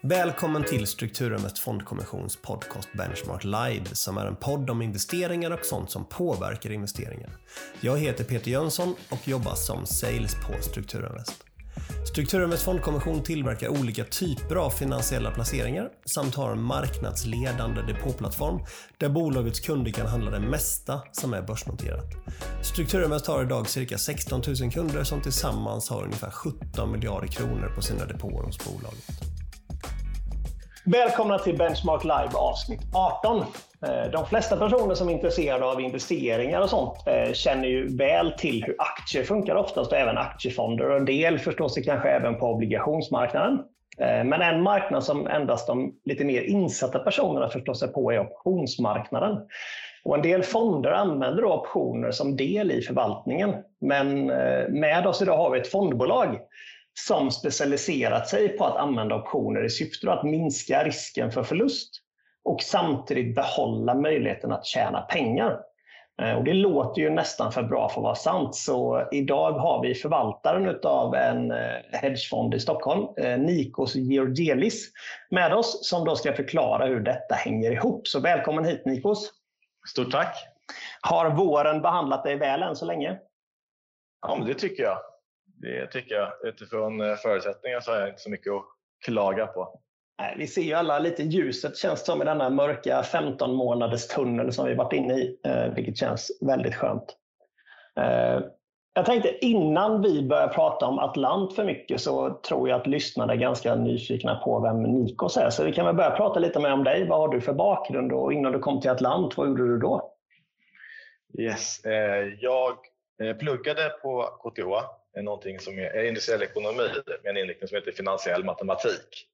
Välkommen till Strukturinvest Fondkommissions podcast Benchmark Live som är en podd om investeringar och sånt som påverkar investeringar. Jag heter Peter Jönsson och jobbar som sales på Strukturinvest. Strukturinvest Fondkommission tillverkar olika typer av finansiella placeringar samt har en marknadsledande depåplattform där bolagets kunder kan handla det mesta som är börsnoterat. Strukturinvest har idag cirka 16 000 kunder som tillsammans har ungefär 17 miljarder kronor på sina depåer hos bolaget. Välkomna till Benchmark Live avsnitt 18. Eh, de flesta personer som är intresserade av investeringar och sånt eh, känner ju väl till hur aktier funkar oftast och även aktiefonder och en del förstår sig kanske även på obligationsmarknaden. Eh, men en marknad som endast de lite mer insatta personerna förstår sig på är optionsmarknaden. Och en del fonder använder optioner som del i förvaltningen. Men med oss idag har vi ett fondbolag som specialiserat sig på att använda optioner i syfte att minska risken för förlust och samtidigt behålla möjligheten att tjäna pengar. Eh, och det låter ju nästan för bra för att vara sant. Så idag har vi förvaltaren av en eh, hedgefond i Stockholm, eh, Nikos Georgelis, med oss som då ska förklara hur detta hänger ihop. Så välkommen hit Nikos! Stort tack! Har våren behandlat dig väl än så länge? Ja, men det tycker jag det tycker jag. Utifrån eh, förutsättningar så har jag inte så mycket att klaga på. vi ser ju alla lite ljuset känns det som i denna mörka 15 månaders tunnel som vi varit inne i, eh, vilket känns väldigt skönt. Eh, jag tänkte innan vi börjar prata om Atlant för mycket så tror jag att lyssnarna är ganska nyfikna på vem Nikos är. Så vi kan väl börja prata lite mer om dig. Vad har du för bakgrund och innan du kom till Atlant, vad gjorde du då? Yes, jag Eh, pluggade på KTH någonting som är industriell ekonomi med en inriktning som heter finansiell matematik.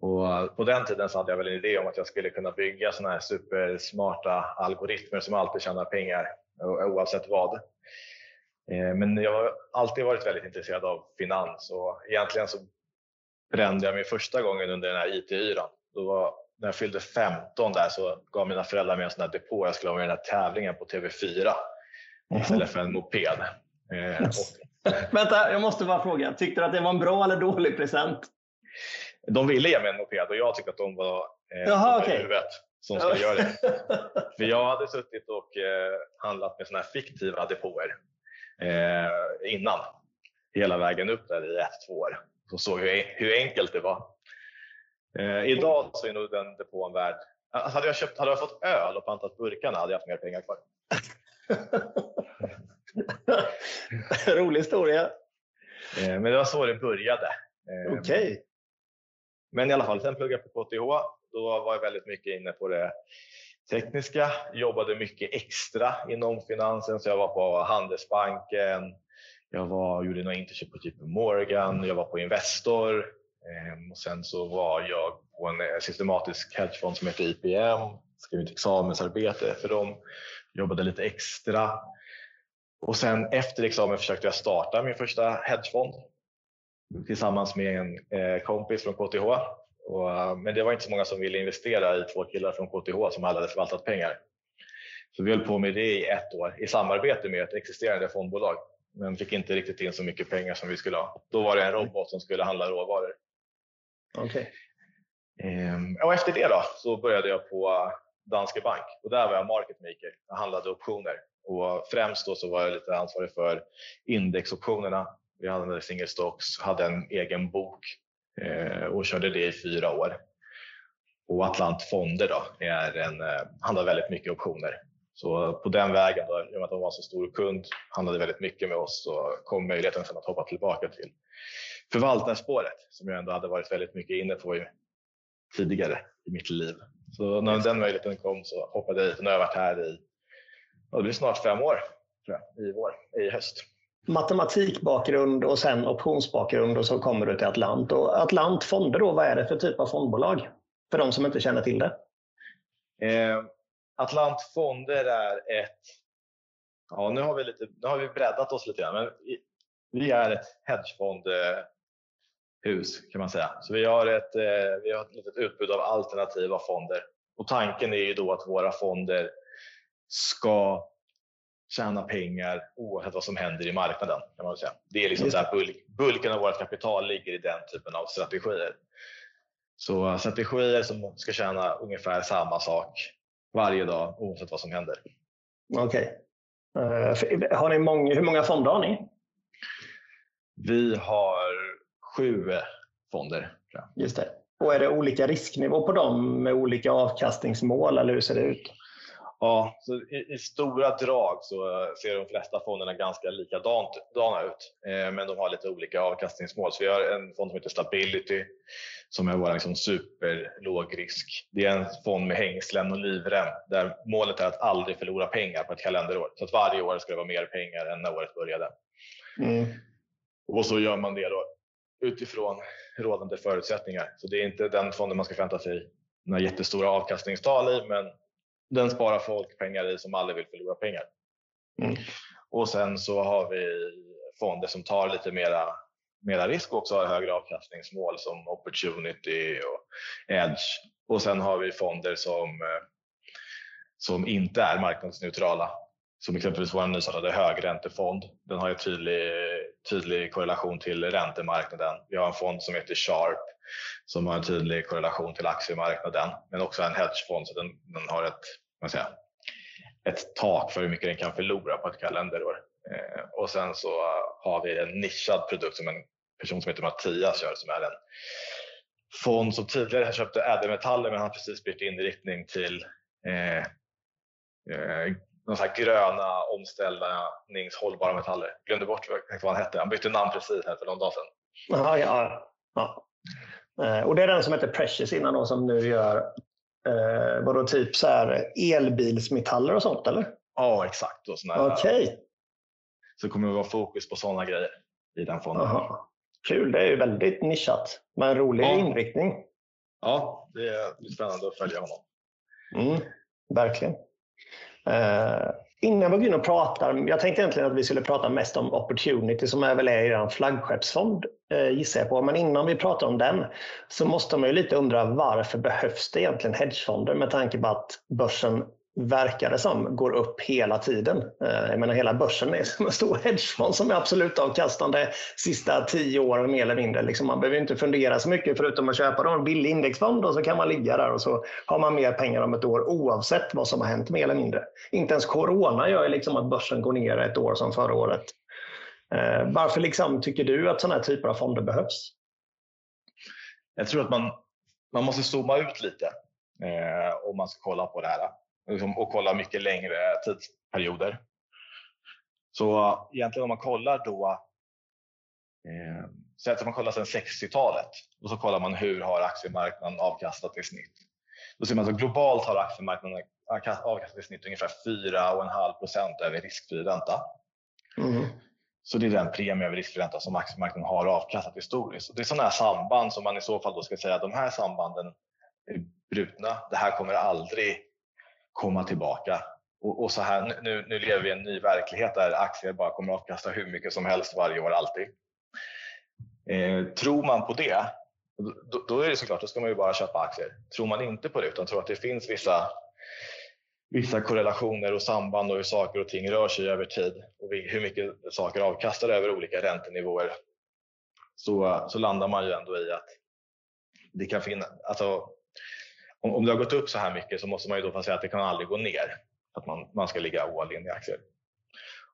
Och eh, på den tiden så hade jag väl en idé om att jag skulle kunna bygga sådana här supersmarta algoritmer som alltid tjänar pengar oavsett vad. Eh, men jag har alltid varit väldigt intresserad av finans och egentligen så brände jag mig första gången under den här IT-yran. när jag fyllde 15 där så gav mina föräldrar mig en sån här depå. Jag skulle ha med i den här tävlingen på TV4 istället för en moped. Eh, Vänta, jag måste bara fråga. Tyckte du att det var en bra eller dålig present? De ville ge mig en moped och jag tyckte att de var eh, Jaha, okay. huvudet som skulle göra det. För jag hade suttit och eh, handlat med såna här fiktiva depåer eh, innan. Hela vägen upp där i ett, två år. Så såg hur, hur enkelt det var. Eh, idag så är nog den depån värd... Hade, jag köpt, hade jag fått öl och pantat burkarna hade jag haft mer pengar kvar. Rolig historia. Eh, men det var så det började. Eh, Okej. Okay. Men i alla fall, sen pluggade jag på KTH. Då var jag väldigt mycket inne på det tekniska, jobbade mycket extra inom finansen. Så jag var på Handelsbanken, jag var, gjorde några interköp på JP Morgan, jag var på Investor ehm, och sen så var jag på en systematisk hedgefond som heter IPM, skrev ett examensarbete för dem, jobbade lite extra och sen efter examen försökte jag starta min första hedgefond tillsammans med en eh, kompis från KTH. Och, eh, men det var inte så många som ville investera i två killar från KTH som hade förvaltat pengar. Så vi höll på med det i ett år i samarbete med ett existerande fondbolag men fick inte riktigt in så mycket pengar som vi skulle ha. Då var det en robot som skulle handla råvaror. Okay. Ehm, och efter det då, så började jag på Danske Bank och där var jag market maker. Jag handlade optioner och främst då så var jag lite ansvarig för indexoptionerna. Vi hade single stocks, hade en egen bok eh, och körde det i fyra år. Och Atlant Fonder då är en, eh, handlar väldigt mycket optioner. Så på den vägen, då, i och med att de var en så stor kund, handlade väldigt mycket med oss så kom möjligheten sen att hoppa tillbaka till förvaltarspåret som jag ändå hade varit väldigt mycket inne på tidigare i mitt liv. Så när den möjligheten kom så hoppade jag hit och nu har jag varit här i det blir snart fem år tror jag, i vår, i höst. Matematikbakgrund och sen optionsbakgrund och så kommer du till Atlant. Och Atlant Fonder då, vad är det för typ av fondbolag? För de som inte känner till det. Eh, Atlant Fonder är ett, ja nu har vi, lite, nu har vi breddat oss lite grann, men vi är ett hedgefondhus kan man säga. Så vi har ett, eh, vi har ett litet utbud av alternativa fonder och tanken är ju då att våra fonder ska tjäna pengar oavsett vad som händer i marknaden. Kan man säga. Det är liksom där bulk, bulken av vårt kapital ligger i den typen av strategier. Så strategier som ska tjäna ungefär samma sak varje dag oavsett vad som händer. Okej. Okay. Uh, har ni många, hur många fonder har ni? Vi har sju fonder. Just det. Och är det olika risknivå på dem med olika avkastningsmål eller hur ser det ut? Ja, så i, i, stora drag så ser de flesta fonderna ganska likadana ut, eh, men de har lite olika avkastningsmål. Så vi har en fond som heter Stability som är vår liksom superlåg risk. Det är en fond med hängslen och livrem där målet är att aldrig förlora pengar på ett kalenderår. Så att varje år ska det vara mer pengar än när året började. Mm. Och så gör man det då utifrån rådande förutsättningar. Så det är inte den fonden man ska förvänta sig några jättestora avkastningstal i, men den sparar folk pengar i som aldrig vill förlora pengar. Mm. Och sen så har vi fonder som tar lite mera, mera risk och också har högre avkastningsmål som opportunity och edge. Och sen har vi fonder som, eh, som inte är marknadsneutrala. Som exempelvis vår nystartade högräntefond. Den har en tydlig, tydlig korrelation till räntemarknaden. Vi har en fond som heter Sharp som har en tydlig korrelation till aktiemarknaden, men också en hedgefond så den, den har ett man säga, ett tak för hur mycket den kan förlora på ett kalenderår. Eh, och sen så har vi en nischad produkt som en person som heter Mattias gör som är en fond som tidigare köpte ädelmetaller men han har precis bytt inriktning till eh, eh, någon sån gröna omställningshållbara metaller. Glömde bort vad han hette. Han bytte namn precis här för någon dag sedan. Aha, ja, ja. Eh, och det är den som heter Precious innan då, som nu gör Eh, vadå, typ så här elbilsmetaller och sånt eller? Ja, exakt. Okej. Okay. Så kommer det vara fokus på sådana grejer i den fonden. Aha. Kul, det är ju väldigt nischat. Men en rolig ja. inriktning. Ja, det är spännande att följa honom. Mm, verkligen. Eh, innan vi går in och pratar, jag tänkte egentligen att vi skulle prata mest om Opportunity som är väl är er flaggskeppsfond eh, gissar jag på. Men innan vi pratar om den så måste man ju lite undra varför behövs det egentligen hedgefonder med tanke på att börsen verkar det som, går upp hela tiden. Eh, jag menar hela börsen är som en stor hedgefond som är absolut avkastande sista tio åren mer eller mindre. Liksom man behöver inte fundera så mycket förutom att köpa en billig indexfond och så kan man ligga där och så har man mer pengar om ett år oavsett vad som har hänt mer eller mindre. Inte ens corona gör liksom att börsen går ner ett år som förra året. Eh, varför liksom tycker du att sådana här typer av fonder behövs? Jag tror att man, man måste zooma ut lite eh, om man ska kolla på det här liksom, och kolla mycket längre tidsperioder. Så egentligen om man kollar då, eh, säg att man kollar sedan 60-talet och så kollar man hur har aktiemarknaden avkastat i snitt. Då ser man att globalt har aktiemarknaden avkastat i snitt ungefär 4,5 procent över riskfri ränta. Mm. Så det är den premie över riskfri ränta som aktiemarknaden har avkastat historiskt. Och det är sådana här samband som man i så fall då ska säga att de här sambanden är brutna. Det här kommer aldrig komma tillbaka. Och, och så här, nu, nu lever vi i en ny verklighet där aktier bara kommer att avkasta hur mycket som helst varje år, alltid. Eh, tror man på det, då, då, är det såklart, då ska man ju bara köpa aktier. Tror man inte på det, utan tror att det finns vissa, vissa korrelationer och samband och hur saker och ting rör sig över tid och hur mycket saker avkastar över olika räntenivåer, så, så landar man ju ändå i att det kan finnas, alltså om, om det har gått upp så här mycket så måste man ju då säga att det kan aldrig gå ner. Att man, man ska ligga all in i aktier.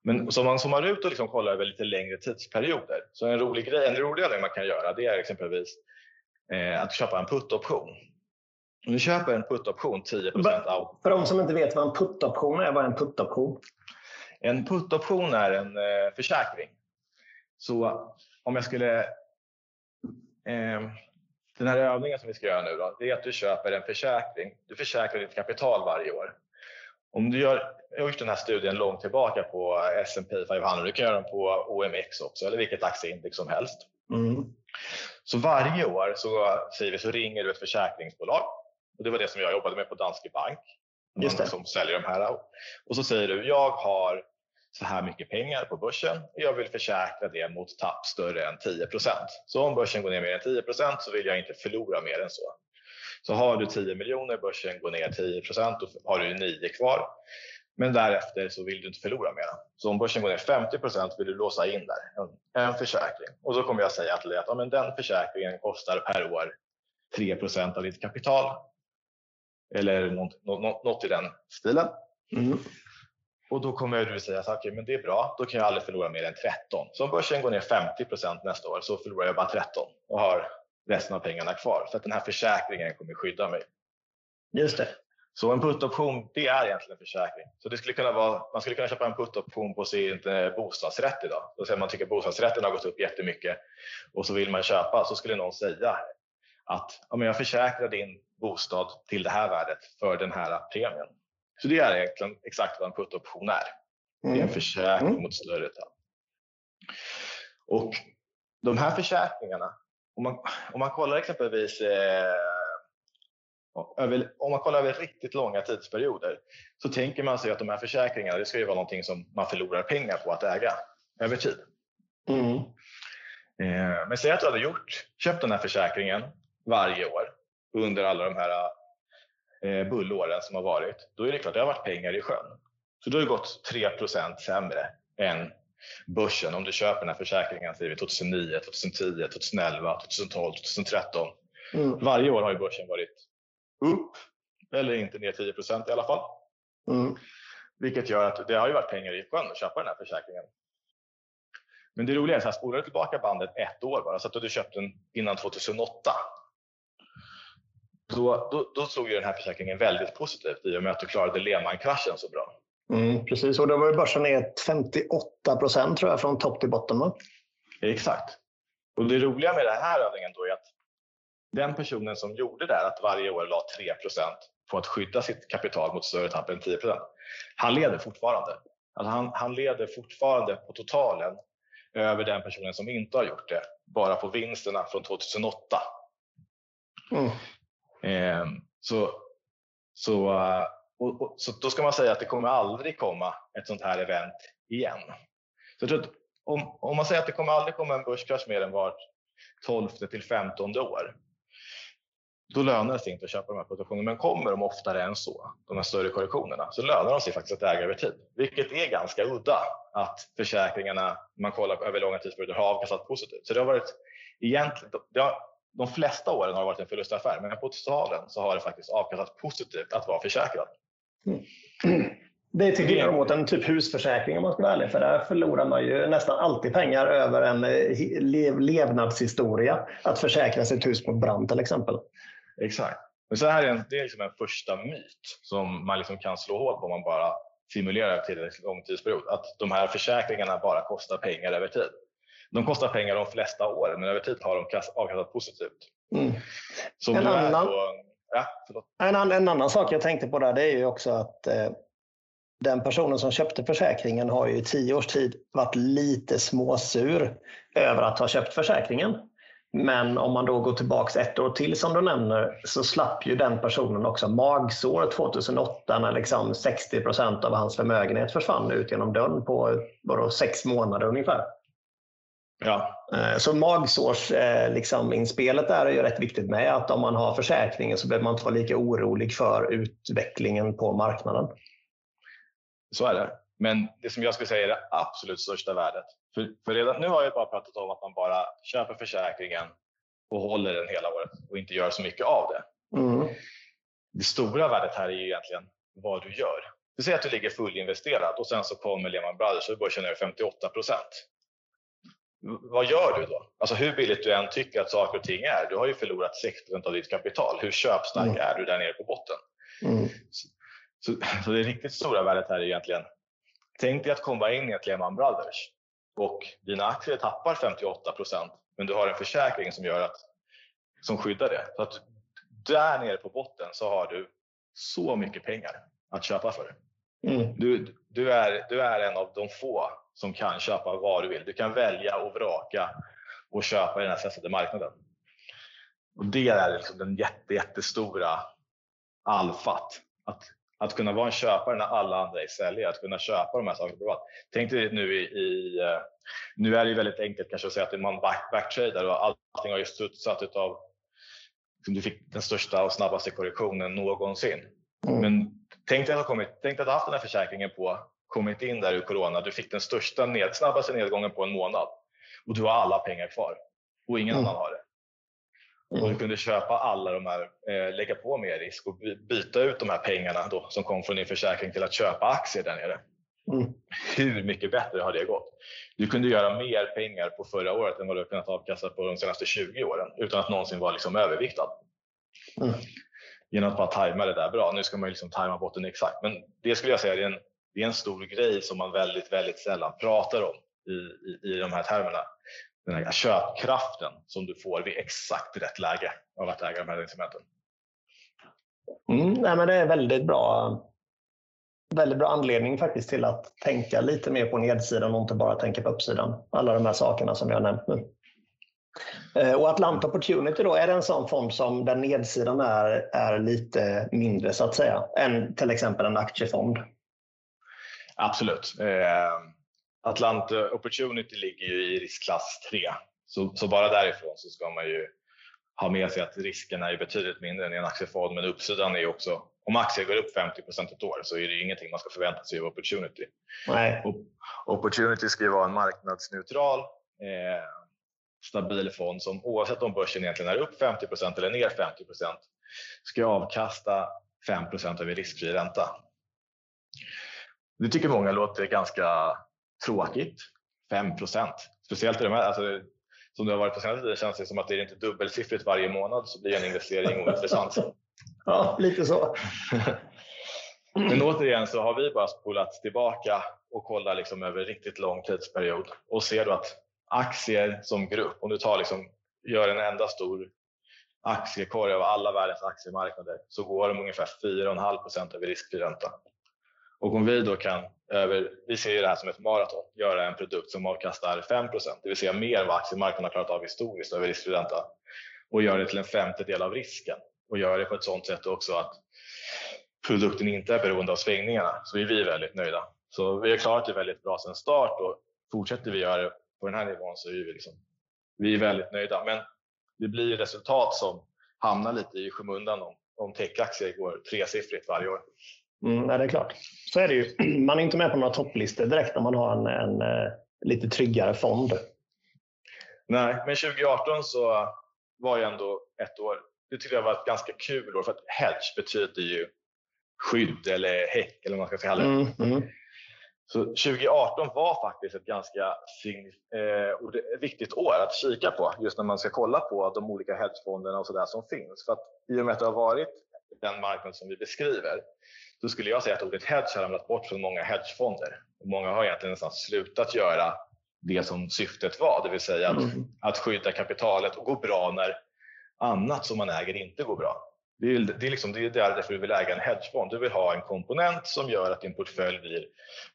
Men som man zoomar ut och liksom kollar över lite längre tidsperioder. Så en rolig grej, en rolig grej man kan göra det är exempelvis eh, att köpa en put-option. Om du köper en put-option 10 av... För de som inte vet vad en put-option är, vad är en put-option? En put-option är en eh, försäkring. Så om jag skulle eh, den här övningen som vi ska göra nu då, det är att du köper en försäkring. Du försäkrar ditt kapital varje år. Om du gör, jag har gjort den här studien långt tillbaka på S&P 500. Du kan göra den på OMX också, eller vilket aktieindex som helst. Mm. Så varje år så, säger vi, så ringer du ett försäkringsbolag. Och det var det som jag jobbade med på Danske Bank. Just det. Som säljer de här. Och så säger du, jag har så här mycket pengar på börsen och jag vill försäkra det mot tapp större än 10% Så om börsen går ner mer än 10% så vill jag inte förlora mer än så. Så har du 10 miljoner, börsen går ner 10% då har du 9 kvar. Men därefter så vill du inte förlora mer. Så om börsen går ner 50% vill du låsa in där en, en försäkring. Och så kommer jag säga till dig att ja, men den försäkringen kostar per år 3% av ditt kapital. Eller något, något, något i den stilen. Mm. Och då kommer du säga att okay, men det är bra, då kan jag aldrig förlora mer än 13. Så om börsen går ner 50% nästa år så förlorar jag bara 13 och har resten av pengarna kvar. För att den här försäkringen kommer skydda mig. Just det. Så en putoption, det är egentligen en försäkring. Så det skulle kunna vara, man skulle kunna köpa en putoption på sin eh, bostadsrätt idag. Då säger man tycker att bostadsrätten har gått upp jättemycket och så vill man köpa, så skulle någon säga att ja, men jag försäkrar din bostad till det här värdet för den här premien. Så det är egentligen exakt vad en putoption är. Det är en mm. försäkring mm. mot större tapp. Och de här försäkringarna, om man, om man kollar exempelvis eh, över, om man kollar över riktigt långa tidsperioder så tänker man sig att de här försäkringarna det ska ju vara någonting som man förlorar pengar på att äga över tid. Mm. Eh, men säg att du hade gjort, köpt den här försäkringen varje år under alla de här eh, bullåren som har varit. Då är det klart det har varit pengar i sjön. Så då har det gått 3% sämre än börsen om du köper den här försäkringen 2009, 2010, 2011, 2012, 2013. Mm. Varje år har ju börsen varit upp eller inte ner 10% i alla fall. Mm. Vilket gör att det har ju varit pengar i sjön att köpa den här försäkringen. Men det roliga är att spolar du tillbaka bandet ett år bara, så att du köpte den innan 2008. Då, då, då såg ju den här försäkringen väldigt positivt i och med att du klarade Lehman-kraschen så bra. Mm, precis, och då var ju börsen ner 58 procent tror jag från topp till botten. Va? Exakt. Och det roliga med den här övningen då är att den personen som gjorde det här, att varje år la 3% på att skydda sitt kapital mot större tapp än 10 han leder fortfarande. Alltså han, han leder fortfarande på totalen över den personen som inte har gjort det, bara på vinsterna från 2008. Mm. Eh, så, så, eh, och, och, så då ska man säga att det kommer aldrig komma ett sånt här event igen. Så jag tror att om, om man säger att det kommer aldrig komma en börskrasch mer än vart 12 till 15 år, då lönar det sig inte att köpa de här positionerna. Men kommer de oftare än så, de här större korrektionerna, så lönar de sig faktiskt att äga över tid. Vilket är ganska udda att försäkringarna, man kollar över långa tidsperioder, har avkastat positivt. Så det har varit egentligen, det har, de flesta åren har det varit en förlustaffär, men på totalen så har det faktiskt avkastat positivt att vara försäkrad. Mm. Det är till skillnad mot en typ husförsäkring om man ska vara ärlig, för där förlorar man ju nästan alltid pengar över en eh, levnadshistoria. Att försäkra sitt hus mot brand till exempel. Exakt. Men så här är en, det är liksom en första myt som man liksom kan slå hål på om man bara simulerar tillräckligt lång tidsperiod. Att de här försäkringarna bara kostar pengar över tid. De kostar pengar de flesta år, men över tid har de avkastat positivt. Mm. en, annan, på, ja, en, en, annan sak jag tänkte på där det är ju också att eh, den personen som köpte försäkringen har ju i tio års tid varit lite småsur över att ha köpt försäkringen. Men om man då går tillbaks ett år till som du nämner så slapp ju den personen också magsår 2008 när liksom 60 procent av hans förmögenhet försvann ut genom dörren på bara sex månader ungefär. Ja. Eh, så magsårsinspelet liksom, är ju rätt viktigt med att om man har försäkringen så behöver man inte vara lika orolig för utvecklingen på marknaden. Så är det. Men det som jag skulle säga är det absolut största värdet. För, för redan nu har jag bara pratat om att man bara köper försäkringen och håller den hela året och inte gör så mycket av det. Mm. Det stora värdet här är ju egentligen vad du gör. Du säger att du ligger fullinvesterad och sen så kommer Lehman Brothers och börsen över 58 procent. Vad gör du då? Alltså hur billigt du än tycker att saker och ting är, du har ju förlorat 6 av ditt kapital. Hur köpstark mm. är du där nere på botten? Mm. Så, så, så, det riktigt stora värdet här är egentligen, tänk dig att komma in i ett Lehman Brothers och dina aktier tappar 58 procent, men du har en försäkring som gör att som skyddar det. Så att där nere på botten så har du så mycket pengar att köpa för. Mm. Du, du, är, du är en av de få som kan köpa vad du vill. Du kan välja och vraka och köpa i den här stressade marknaden. Och det är liksom den jätte, jättestora alfat. Att att kunna vara en köpare när alla andra är säljare, att kunna köpa de här sakerna privat. Tänk dig nu i, i eh, nu är det ju väldigt enkelt kanske att säga att man back, backtradar och allting har ju studsat utav liksom du fick den största och snabbaste korrektionen någonsin. Mm. Men tänk dig att, kommit, tänk dig att du haft den här försäkringen på, kommit in där i corona, du fick den största, ned, snabbaste nedgången på en månad och du har alla pengar kvar och ingen mm. annan har det. Mm. Och du kunde köpa alla de här, eh, lägga på mer risk och byta ut de här pengarna då, som kom från din försäkring till att köpa aktier där nere. Mm. Hur mycket bättre har det gått? Du kunde göra mer pengar på förra året än vad du kunnat avkasta på de senaste 20 åren utan att någonsin vara liksom överviktad. Mm. Genom att bara tajma det där bra. Nu ska man liksom tajma botten exakt, men det skulle jag säga är en, det är en stor grej som man väldigt, väldigt sällan pratar om i, i, i de här termerna. Den här köpkraften som du får vid exakt rätt läge av att äga de här instrumenten. Mm, nej, men det är väldigt bra väldigt bra anledning faktiskt till att tänka lite mer på nedsidan och inte bara tänka på uppsidan. Alla de här sakerna som jag har nämnt nu. Eh, och Atlanta Opportunity då, är det en sån fond som där nedsidan är, är lite mindre så att säga än till exempel en aktiefond? Absolut. Eh, Atlanta Opportunity ligger ju i riskklass 3. Så, så, bara därifrån så ska man ju ha med sig att risken är betydligt mindre än i en aktiefond men uppsidan är också om aktier går upp 50 ett år så är det ingenting man ska förvänta sig av opportunity. Nej. Opportunity ska ju vara en marknadsneutral eh, stabil fond som oavsett om börsen egentligen är upp 50% eller ner 50% ska avkasta 5% över riskfri ränta. Det tycker många låter ganska tråkigt. 5% Speciellt i de här, alltså, som det har varit på senaste tiden känns det som att det är inte dubbelsiffrigt varje månad så blir en investering ointressant. Ja, lite så. Men återigen så har vi bara spolat tillbaka och kollat liksom över riktigt lång tidsperiod och ser då att aktier som grupp, om du tar liksom, gör en enda stor aktiekorg av alla världens aktiemarknader så går de ungefär 4,5 över riskfri ränta. Och om vi då kan, över, vi ser ju det här som ett maraton, göra en produkt som avkastar 5% det vill säga mer än vad aktiemarknaden har klarat av historiskt över riskfri ränta och göra det till en femtedel av risken och göra det på ett sådant sätt också att produkten inte är beroende av svängningarna så är vi väldigt nöjda. Så vi har klarat det väldigt bra sedan start och fortsätter vi göra det på den här nivån så är vi, liksom, vi är väldigt nöjda. Men det blir resultat som hamnar lite i skymundan om, om techaktier går tresiffrigt varje år. Mm, nej, det är klart. Så är det ju. Man är inte med på några topplistor direkt om man har en, en, en eh, lite tryggare fond. Nej, men 2018 så var ju ändå ett år det tyckte jag var ett ganska kul år för att hedge betyder ju skydd eller häck eller vad man ska kalla det. Mm, mm. Så 2018 var faktiskt ett ganska eh, viktigt år att kika på just när man ska kolla på de olika hedgefonderna och så där som finns. För att i och med att det har varit den marknad som vi beskriver så skulle jag säga att ordet hedge har ramlat bort från många hedgefonder. Många har egentligen nästan slutat göra det som syftet var, det vill säga att, mm. att skydda kapitalet och gå bra när annat som man äger inte går bra. Det är, det är, liksom, det är därför du vill äga en hedgefond. Du vill ha en komponent som gör att din portfölj blir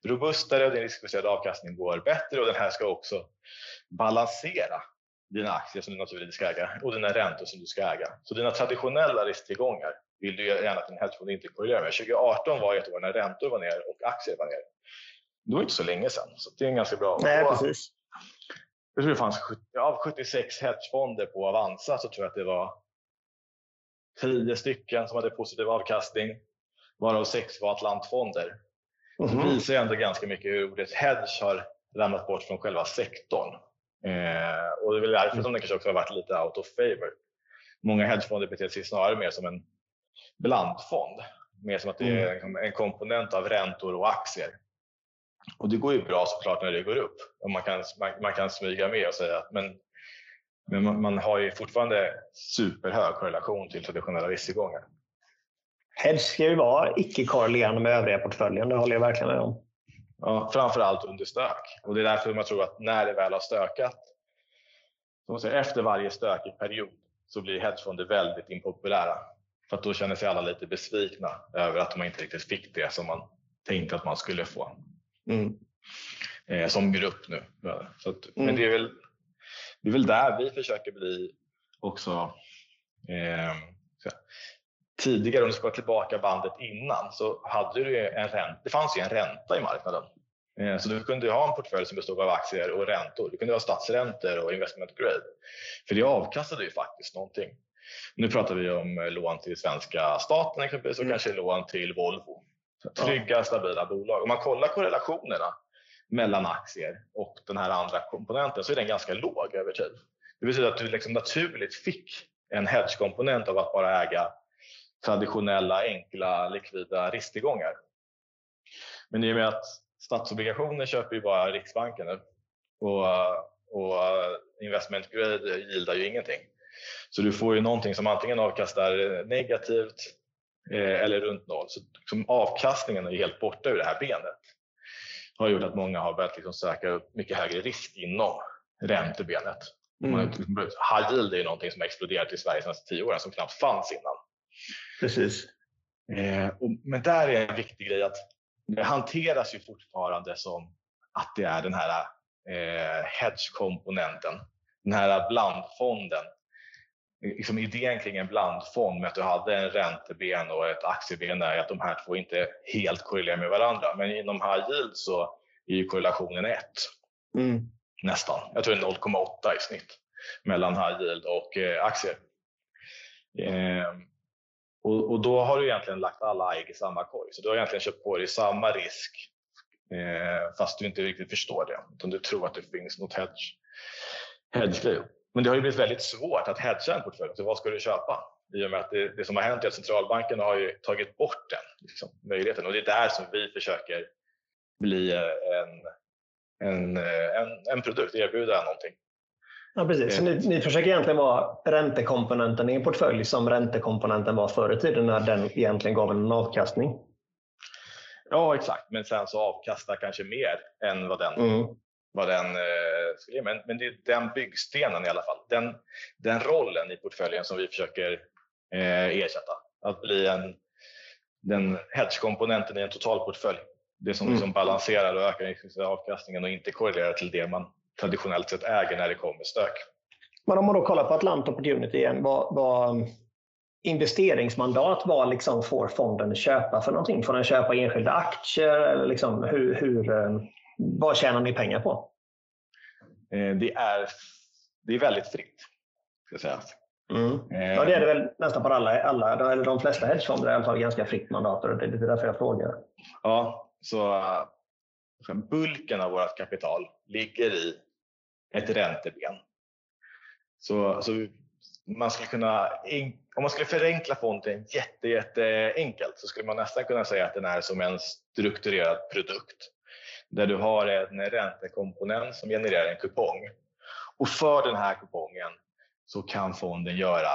robustare och din riskbaserade avkastning går bättre och den här ska också balansera dina aktier som du naturligtvis ska äga och dina räntor som du ska äga. Så dina traditionella risktillgångar vill du gärna att din hedgefond inte korrelerar med. 2018 var ett år när räntor var ner och aktier var ner. Det var inte så länge sedan, så det är en ganska bra Nej, precis jag tror det fanns av 76 hedgefonder på Avanza så tror jag att det var 10 stycken som hade positiv avkastning, varav 6 var Atlantfonder. Mm -hmm. Det visar ändå ganska mycket hur ordet hedge har ramlat bort från själva sektorn. Eh, och det är väl därför mm. som det kanske också har varit lite out of favor. Många hedgefonder beter sig snarare mer som en blandfond. Mer som att det är mm. en komponent av räntor och aktier. Och det går ju bra såklart när det går upp. Och man, kan, man, man kan smyga med och säga att men, men man, man, har ju fortfarande superhög korrelation till traditionella risktillgångar. Hedge ska ju vara icke-korrelerande med övriga portföljen, det håller jag verkligen med om. Ja, framförallt under stök. Och det är därför man tror att när det väl har stökat, så säger, efter varje stökig period, så blir hedgefonder väldigt impopulära. För att då känner sig alla lite besvikna över att man inte riktigt fick det som man tänkte att man skulle få. Mm. Eh, som grupp nu. Så att, mm. Men det är, väl, det är väl där vi försöker bli också. Eh, tidigare, om du ska tillbaka bandet innan, så hade du en ränta, det fanns ju en ränta i marknaden. Eh, så du kunde ha en portfölj som bestod av aktier och räntor. Du kunde ha statsräntor och investment grade. För det avkastade ju faktiskt någonting. Nu pratar vi om lån till svenska staten exempelvis och mm. kanske lån till Volvo. Trygga, stabila bolag. Om man kollar korrelationerna mellan aktier och den här andra komponenten så är den ganska låg över tid. Det säga att du liksom naturligt fick en hedgekomponent av att bara äga traditionella, enkla, likvida risktillgångar. Men i och med att statsobligationer köper ju bara Riksbanken nu och, och investment grade gildar ju ingenting. Så du får ju någonting som antingen avkastar negativt eh, eller runt noll. Så liksom avkastningen är helt borta ur det här benet. har gjort att många har börjat liksom söka mycket högre risk inom räntebenet. Mm. High yield är ju någonting som har exploderat i Sverige de senaste tio åren som knappt fanns innan. Precis. Eh, och, men där är en viktig grej att det hanteras ju fortfarande som att det är den här eh, hedge-komponenten, den här blandfonden. Liksom idén kring en blandfond med att du hade en ränteben och ett aktieben är att de här två inte helt korrelerar med varandra. Men inom high yield så är ju korrelationen 1. Mm. Nästan. Jag tror det är 0,8 i snitt mellan high yield och eh, aktier. Eh, och, och, då har du egentligen lagt alla ägg i samma korg. Så du har egentligen köpt på dig samma risk eh, fast du inte riktigt förstår det. Utan du tror att det finns något hedge, hedge Men det har ju blivit väldigt svårt att hedga en portfölj. Så vad ska du köpa? I och med att det, det som har hänt är att centralbanken har ju tagit bort den liksom, möjligheten. Och det är där som vi försöker bli en, en, en, en produkt, erbjuda någonting. Ja, precis. Så ni, ni försöker egentligen vara räntekomponenten i en portfölj som räntekomponenten var förr i tiden när den egentligen gav en avkastning? Ja, exakt. Men sen så avkastar kanske mer än vad den, mm. Vad den eh, skulle ge. Men, men det är den byggstenen i alla fall. Den, den rollen i portföljen som vi försöker eh, ersätta. Att bli en, den hedgekomponenten i en totalportfölj. Det som mm. liksom balanserar och ökar avkastningen och inte korrelerar till det man traditionellt sett äger när det kommer stök. Men om man då kollar på Atlant Opportunity igen, vad, vad investeringsmandat vad liksom får fonden köpa för någonting? Får den köpa enskilda aktier? Eller liksom hur, hur, eh, vad tjänar ni pengar på? Eh, det är, det är väldigt fritt. Ska jag säga. Mm. Ja, det är det väl nästan på alla, alla eller de flesta hedgefonder är i alla fall ganska fritt mandat och det är lite därför jag frågar. Ja, så bulken av vårt kapital ligger i ett ränteben. Så, så man skulle kunna, om man skulle förenkla fonden jätte, jätte enkelt så skulle man nästan kunna säga att den är som en strukturerad produkt där du har en räntekomponent som genererar en kupong. Och för den här kupongen så kan fonden göra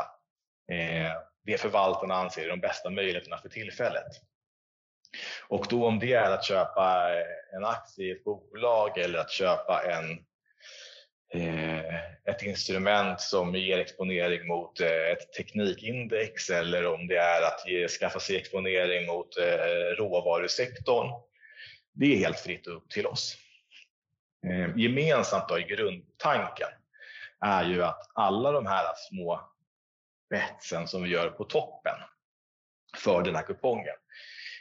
eh, det förvaltarna anser är de bästa möjligheterna för tillfället. Och då om det är att köpa eh, en aktie i ett bolag eller att köpa en Eh, ett instrument som ger exponering mot eh, ett teknikindex eller om det är att ge, skaffa sig exponering mot eh, råvarusektorn. Det är helt fritt upp till oss. Eh, gemensamt då i grundtanken är ju att alla de här små betsen som vi gör på toppen för den här kupongen,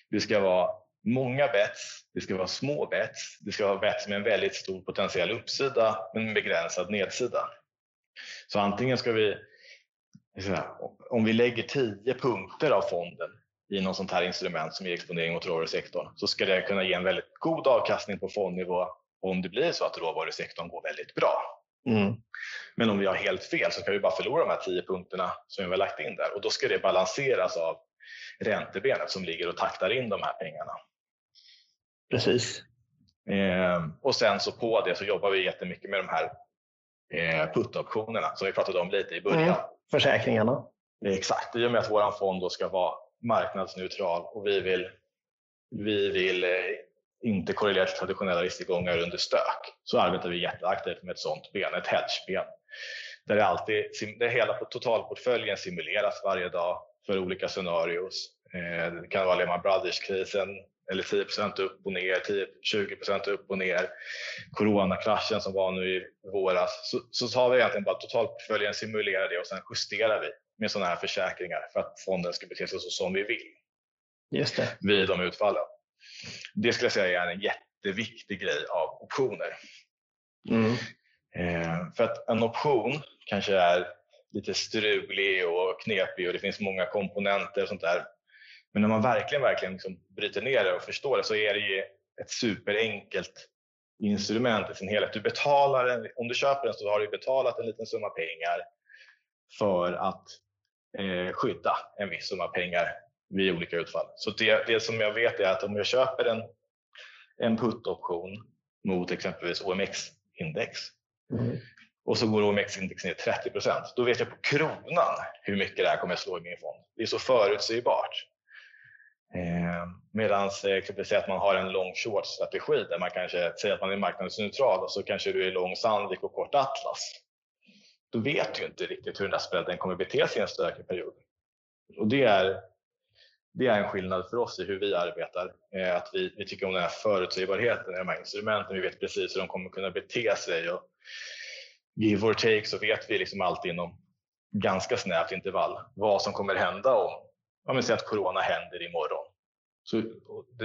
det ska vara många bets, det ska vara små bets, det ska vara bets med en väldigt stor potentiell uppsida men en begränsad nedsida. Så antingen ska vi, om vi lägger 10 punkter av fonden i något sånt här instrument som ger exponering mot råvarusektorn så ska det kunna ge en väldigt god avkastning på fondnivå om det blir så att råvarusektorn går väldigt bra. Mm. Men om vi har helt fel så kan vi bara förlora de här 10 punkterna som vi har lagt in där och då ska det balanseras av räntebenet som ligger och taktar in de här pengarna. Precis. Eh, och sen så på det så jobbar vi jättemycket med de här eh, put-optionerna som vi pratade om lite i början. Mm, försäkringarna. Exakt, i och med att vår fond då ska vara marknadsneutral och vi vill, vi vill eh, inte korrelera till traditionella risktillgångar under stök så arbetar vi jätteaktivt med ett sådant ben, ett hedgeben. Där det alltid, där hela totalportföljen simuleras varje dag för olika scenarios. Eh, det kan vara Lehman Brothers-krisen, eller 10% upp och ner, 10, 20% upp och ner. Coronakraschen som var nu i våras. Så, så tar vi egentligen bara totalportföljen, simulerar det och sen justerar vi med sådana här försäkringar för att fonden ska bete sig så som vi vill. Just det. Vid de utfallen. Det skulle jag säga är en jätteviktig grej av optioner. Mm. Eh, för att en option kanske är lite strulig och knepig och det finns många komponenter och sånt där. Men när man verkligen, verkligen liksom bryter ner det och förstår det så är det ju ett superenkelt instrument i sin helhet. Du betalar en, om du köper den så har du betalat en liten summa pengar för att eh, skydda en viss summa pengar vid olika utfall. Så det, det som jag vet är att om jag köper en, en put-option mot exempelvis OMX-index mm. och så går OMX-index ner 30% då vet jag på kronan hur mycket det här kommer att slå i min fond. Det är så förutsägbart. Eh, Medan exempelvis att man har en long short strategi där man kanske säger att man är marknadsneutral och så kanske du är lång Sandvik och kort Atlas. Då vet du inte riktigt hur den där spreaden kommer bete sig i en stökig period. Och det är, det är en skillnad för oss i hur vi arbetar. Eh, att vi, vi tycker om den här förutsägbarheten i de här instrumenten. Vi vet precis hur de kommer kunna bete sig. Och give or take så vet vi liksom alltid inom ganska snävt intervall vad som kommer hända om om vi säg att corona händer imorgon. Så,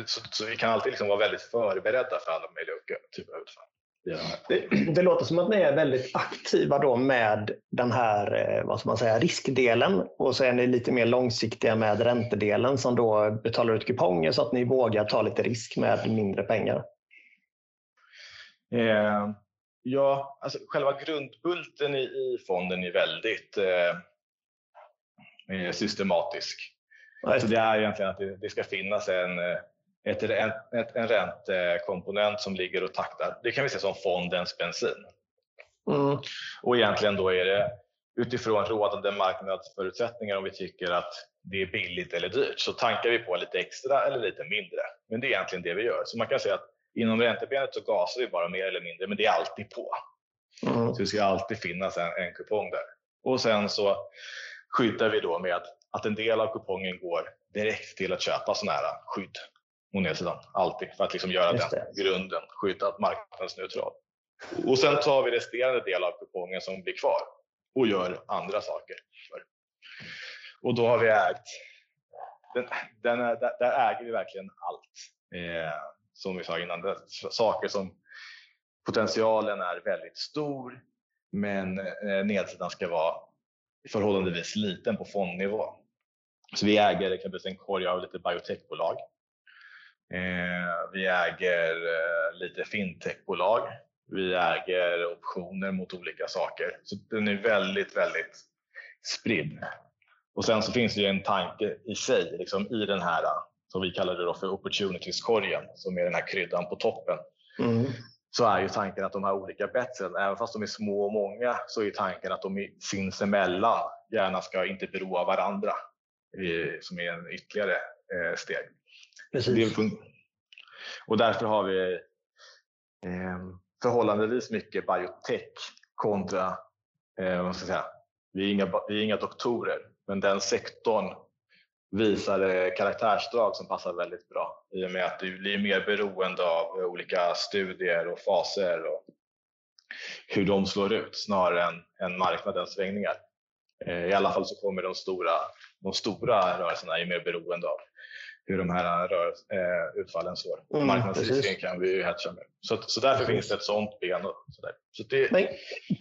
så, så, vi kan alltid liksom vara väldigt förberedda för alla möjliga typer av utfall. Det, det, låter som att ni är väldigt aktiva då med den här eh, vad ska man säga, riskdelen och så är ni lite mer långsiktiga med räntedelen som då betalar ut kuponger så att ni vågar ta lite risk med mindre pengar. Eh, ja, alltså själva grundbulten i, i fonden är väldigt eh, eh systematisk. Så det är egentligen att det, det ska finnas en, eh, ett, ett, en räntekomponent som ligger och taktar. Det kan vi se som fondens bensin. Mm. Och egentligen då är det utifrån rådande marknadsförutsättningar om vi tycker att det är billigt eller dyrt så tankar vi på lite extra eller lite mindre. Men det är egentligen det vi gör. Så man kan säga att inom räntebenet så gasar vi bara mer eller mindre men det är alltid på. Mm. Så det ska alltid finnas en, en kupong där. Och sen så skyddar vi då med att en del av kupongen går direkt till att köpa sådana här skydd på nedsidan. Alltid för att liksom göra den grunden skyddad marknadsneutral. Och sen tar vi resterande del av kupongen som blir kvar och gör andra saker. För. Och då har vi ägt, den, den är, där, där, äger vi verkligen allt. Eh, som vi sa innan, det, saker som potentialen är väldigt stor men eh, nedsidan ska vara förhållandevis liten på fondnivå. Så vi äger exempelvis en korg av lite biotechbolag. Eh, vi äger eh, lite fintechbolag. Vi äger optioner mot olika saker. Så den är väldigt, väldigt spridd. Och sen så finns det ju en tanke i sig liksom i den här som vi kallar det då för opportunities-korgen som är den här kryddan på toppen. Mm. Så är ju tanken att de här olika betsen, även fast de är små och många, så är tanken att de sinsemellan gärna ska inte bero av varandra som är en ytterligare eh, steg. Precis. och därför har vi eh, förhållandevis mycket biotech kontra, eh, vad ska jag säga, vi är, inga, vi är inga doktorer, men den sektorn visar karaktärsdrag som passar väldigt bra i och med att du blir mer beroende av eh, olika studier och faser och hur de slår ut snarare än, än marknadens svängningar. Eh, I alla fall så kommer de stora, de stora rörelserna är mer beroende av hur de här rörelse, eh, utfallen slår. Mm, Marknadsrisken kan vi ju hedga med. Så, så därför precis. finns det ett sånt ben. Och så där. Så det... Men,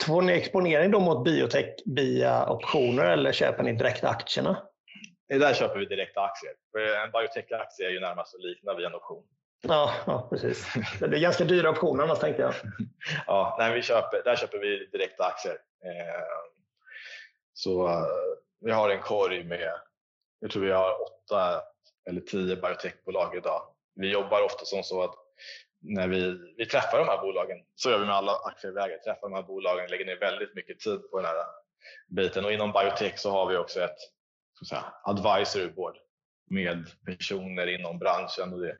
får ni exponering då mot biotech via optioner eller köper ni direkt aktierna? Där köper vi direkta aktier. En biotech-aktie är ju närmast att likna vid en option. Ja, ja, precis. Det är ganska dyra optioner annars tänkte jag. ja, nej, vi köper, där köper vi direkta aktier. Eh, så uh, vi har en korg med, jag tror vi har åtta eller tio biotechbolag idag. Vi jobbar ofta som så att när vi, vi träffar de här bolagen, så gör vi med alla aktieägare, träffar de här bolagen, lägger ner väldigt mycket tid på den här biten och inom biotech så har vi också ett så säga, advisory board med personer inom branschen. Och det,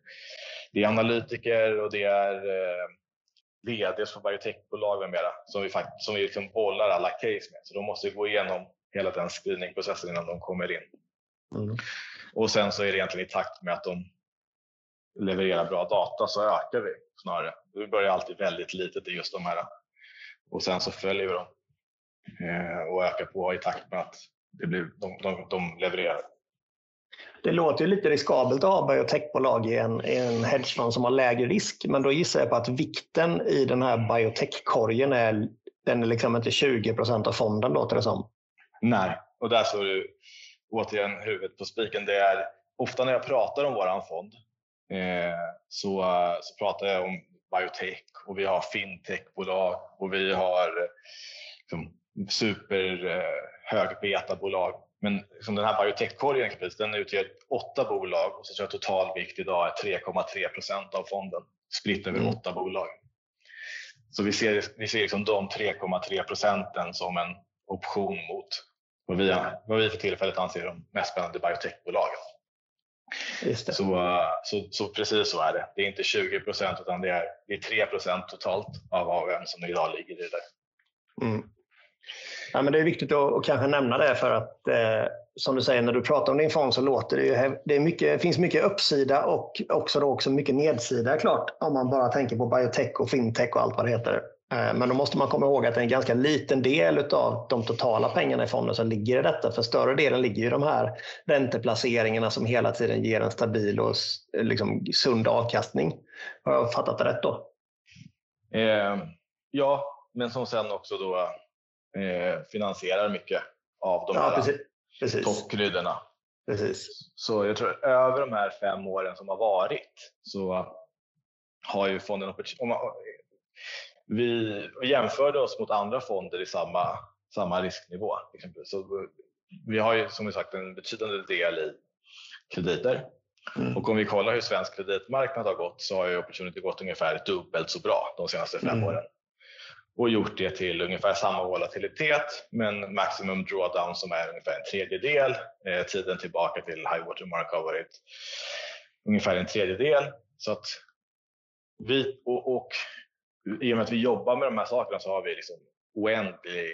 det är analytiker och det är eh, VDs för biotechbolag med mera som vi, fakt som vi liksom bollar alla case med. Så de måste gå igenom hela den screeningprocessen innan de kommer in. Mm. Och sen så är det egentligen i takt med att de levererar bra data så ökar vi snarare. Vi börjar alltid väldigt litet i just de här och sen så följer vi dem eh, och ökar på i takt med att det blir, de, de, de levererar. Det låter ju lite riskabelt att ha biotechbolag i en, i en hedgefond som har lägre risk, men då gissar jag på att vikten i den här biotechkorgen är, den är liksom inte 20 procent av fonden låter det som. Nej, och där står du återigen huvudet på spiken. Det är ofta när jag pratar om våran fond eh, så, så pratar jag om biotech och vi har fintechbolag och vi har liksom, super eh. Men som den här biotech-korgen den utgör åtta bolag och så tror jag totalvikt idag är 3,3 procent av fonden spritt över mm. åtta bolag. Så vi ser, vi ser liksom de 3,3 procenten som en option mot vad vi, vad vi för tillfället anser de mest spännande biotechbolagen. Så, så, så, precis så är det. Det är inte 20 procent utan det är, det är 3 procent totalt av AUM som idag ligger i det. Mm. Ja, men det är viktigt att, att kanske nämna det för att eh, som du säger när du pratar om din fond så låter det ju, det mycket, finns mycket uppsida och också, då också mycket nedsida klart om man bara tänker på biotech och fintech och allt vad det heter. Eh, men då måste man komma ihåg att en ganska liten del av de totala pengarna i fonden som ligger i detta. För större delen ligger i de här ränteplaceringarna som hela tiden ger en stabil och liksom sund avkastning. Har jag fattat det rätt då? Eh, ja, men som sen också då eh, finansierar mycket av de ja, här precis. Precis. toppkryddorna. Precis. Så jag tror över de här fem åren som har varit så har ju fonden om man, vi jämförde oss mot andra fonder i samma, samma risknivå. Så vi har ju som sagt en betydande del i krediter. Mm. Och om vi kollar hur svensk kreditmarknad har gått så har ju Opportunity gått ungefär dubbelt så bra de senaste fem mm. åren. Och gjort det till ungefär samma volatilitet men maximum drawdown som är ungefär en tredjedel. Eh, tiden tillbaka till high water mark har varit ungefär en tredjedel. Så att vi, och, och i och med att vi jobbar med de här sakerna så har vi liksom oändlig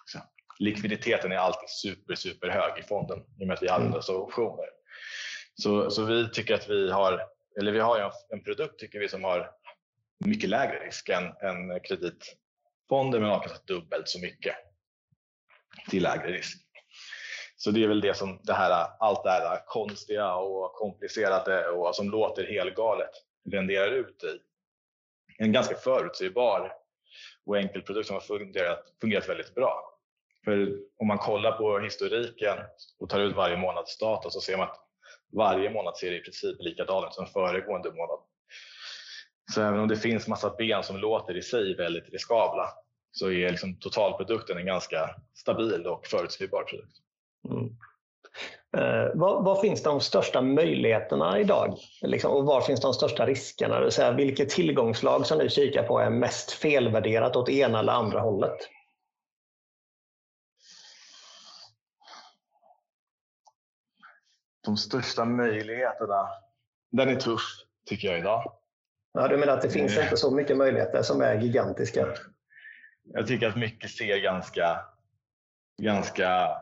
liksom, likviditeten är alltid super, super hög i fonden i och med att vi använder oss av optioner. Så, så vi tycker att vi har, eller vi har en, en produkt tycker vi som har mycket lägre risk än, än kreditfonder men avkastat dubbelt så mycket till lägre risk. Så det är väl det som det här, allt det här konstiga och komplicerade och som låter helgalet renderar ut i en ganska förutsägbar och enkel produkt som har fungerat, fungerat väldigt bra. För om man kollar på historiken och tar ut varje månads data så ser man att varje månad ser i princip likadan ut som föregående månad. Så även om det finns massa ben som låter i sig väldigt riskabla så är liksom totalprodukten en ganska stabil och förutsägbar produkt. Mm. Eh, var, var, finns de största möjligheterna idag? Liksom, och var finns de största riskerna? Det vill säga, vilket tillgångslag som du kikar på är mest felvärderat åt ena eller andra hållet? De största möjligheterna, den är tuff tycker jag idag. Ja, du menar att det finns inte så mycket möjligheter som är gigantiska? Jag tycker att mycket ser ganska, ganska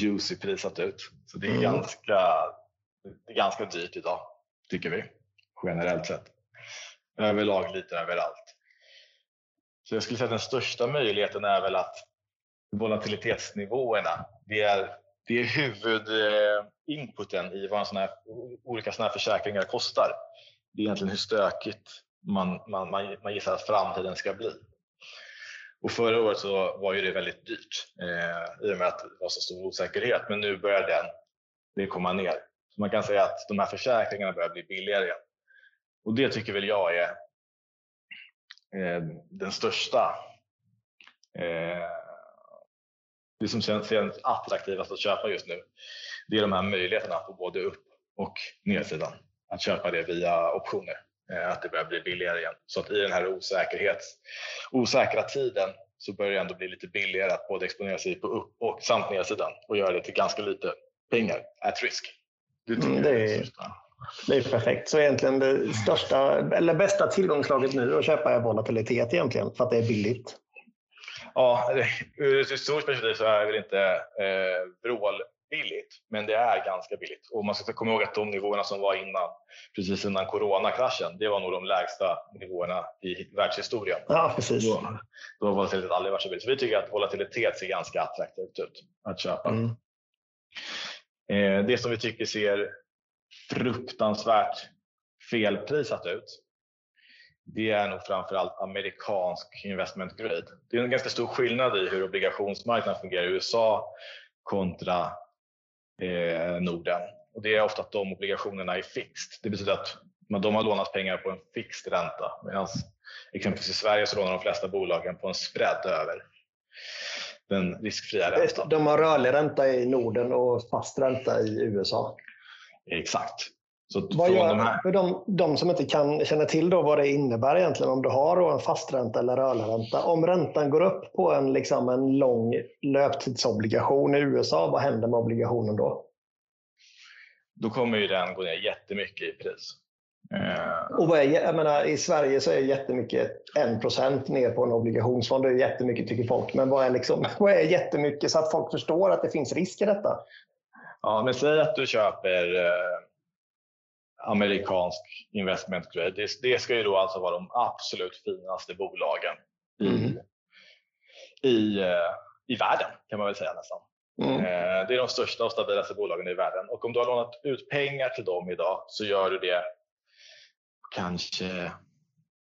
juicy prisat ut. Så det är, mm. ganska, det är ganska dyrt idag, tycker vi, generellt sett. Överlag lite överallt. Så jag skulle säga att den största möjligheten är väl att volatilitetsnivåerna, det är, det är huvudinputen i vad såna här, olika sådana här försäkringar kostar. Det är egentligen hur stökigt man, man, man, man gissar att framtiden ska bli. Och förra året så var ju det väldigt dyrt eh, i och med att det var så stor osäkerhet. Men nu börjar den det komma ner. Så man kan säga att de här försäkringarna börjar bli billigare igen. Och det tycker väl jag är eh, den största eh, det som känns attraktivast att köpa just nu. Det är de här möjligheterna på både upp och nedsidan. Att köpa det via optioner. Eh, att det börjar bli billigare igen. Så att i den här osäkerhets, osäkra tiden så börjar det ändå bli lite billigare att både exponera sig på upp och samt nedsidan och göra det till ganska lite pengar at risk. Det, mm, det, är, det är perfekt. Så egentligen det största eller bästa tillgångslaget nu att köpa är volatilitet egentligen för att det är billigt. Ja, ur ett historiskt perspektiv så är det inte eh, vrål billigt, men det är ganska billigt. Och man ska komma ihåg att de nivåerna som var innan, precis innan coronakraschen, det var nog de lägsta nivåerna i världshistorien. Ja, precis. Då, då har volatilitet aldrig varit så billigt. Så vi tycker att volatilitet ser ganska attraktivt ut att köpa. Mm. Eh, det som vi tycker ser fruktansvärt felprisat ut, det är nog framförallt amerikansk investment grade. Det är en ganska stor skillnad i hur obligationsmarknaden fungerar i USA kontra eh, Norden. Och det är ofta att de obligationerna är fixed. Det betyder att de har lånat pengar på en fixed ränta medan exempelvis i Sverige så lånar de flesta bolagen på en spread över. den riskfria räntan. De har rörlig ränta i Norden och fast ränta i USA. Exakt. Så vad gör, de, här... de, de, som inte kan känna till då vad det innebär egentligen om du har en fast ränta eller rörlig ränta. Om räntan går upp på en, liksom en lång löptidsobligation i USA, vad händer med obligationen då? Då kommer ju den gå ner jättemycket i pris. Eh. Och vad är, jag menar, I Sverige så är jättemycket 1% ner på en obligationsfond. Det är jättemycket tycker folk. Men vad är, liksom, vad är jättemycket så att folk förstår att det finns risk i detta? Ja, men säg att du köper eh, amerikansk investment grade. Det, det, ska ju då alltså vara de absolut finaste bolagen i, mm. i, eh, i världen kan man väl säga nästan. Mm. Eh, det är de största och stabilaste bolagen i världen och om du har lånat ut pengar till dem idag så gör du det kanske,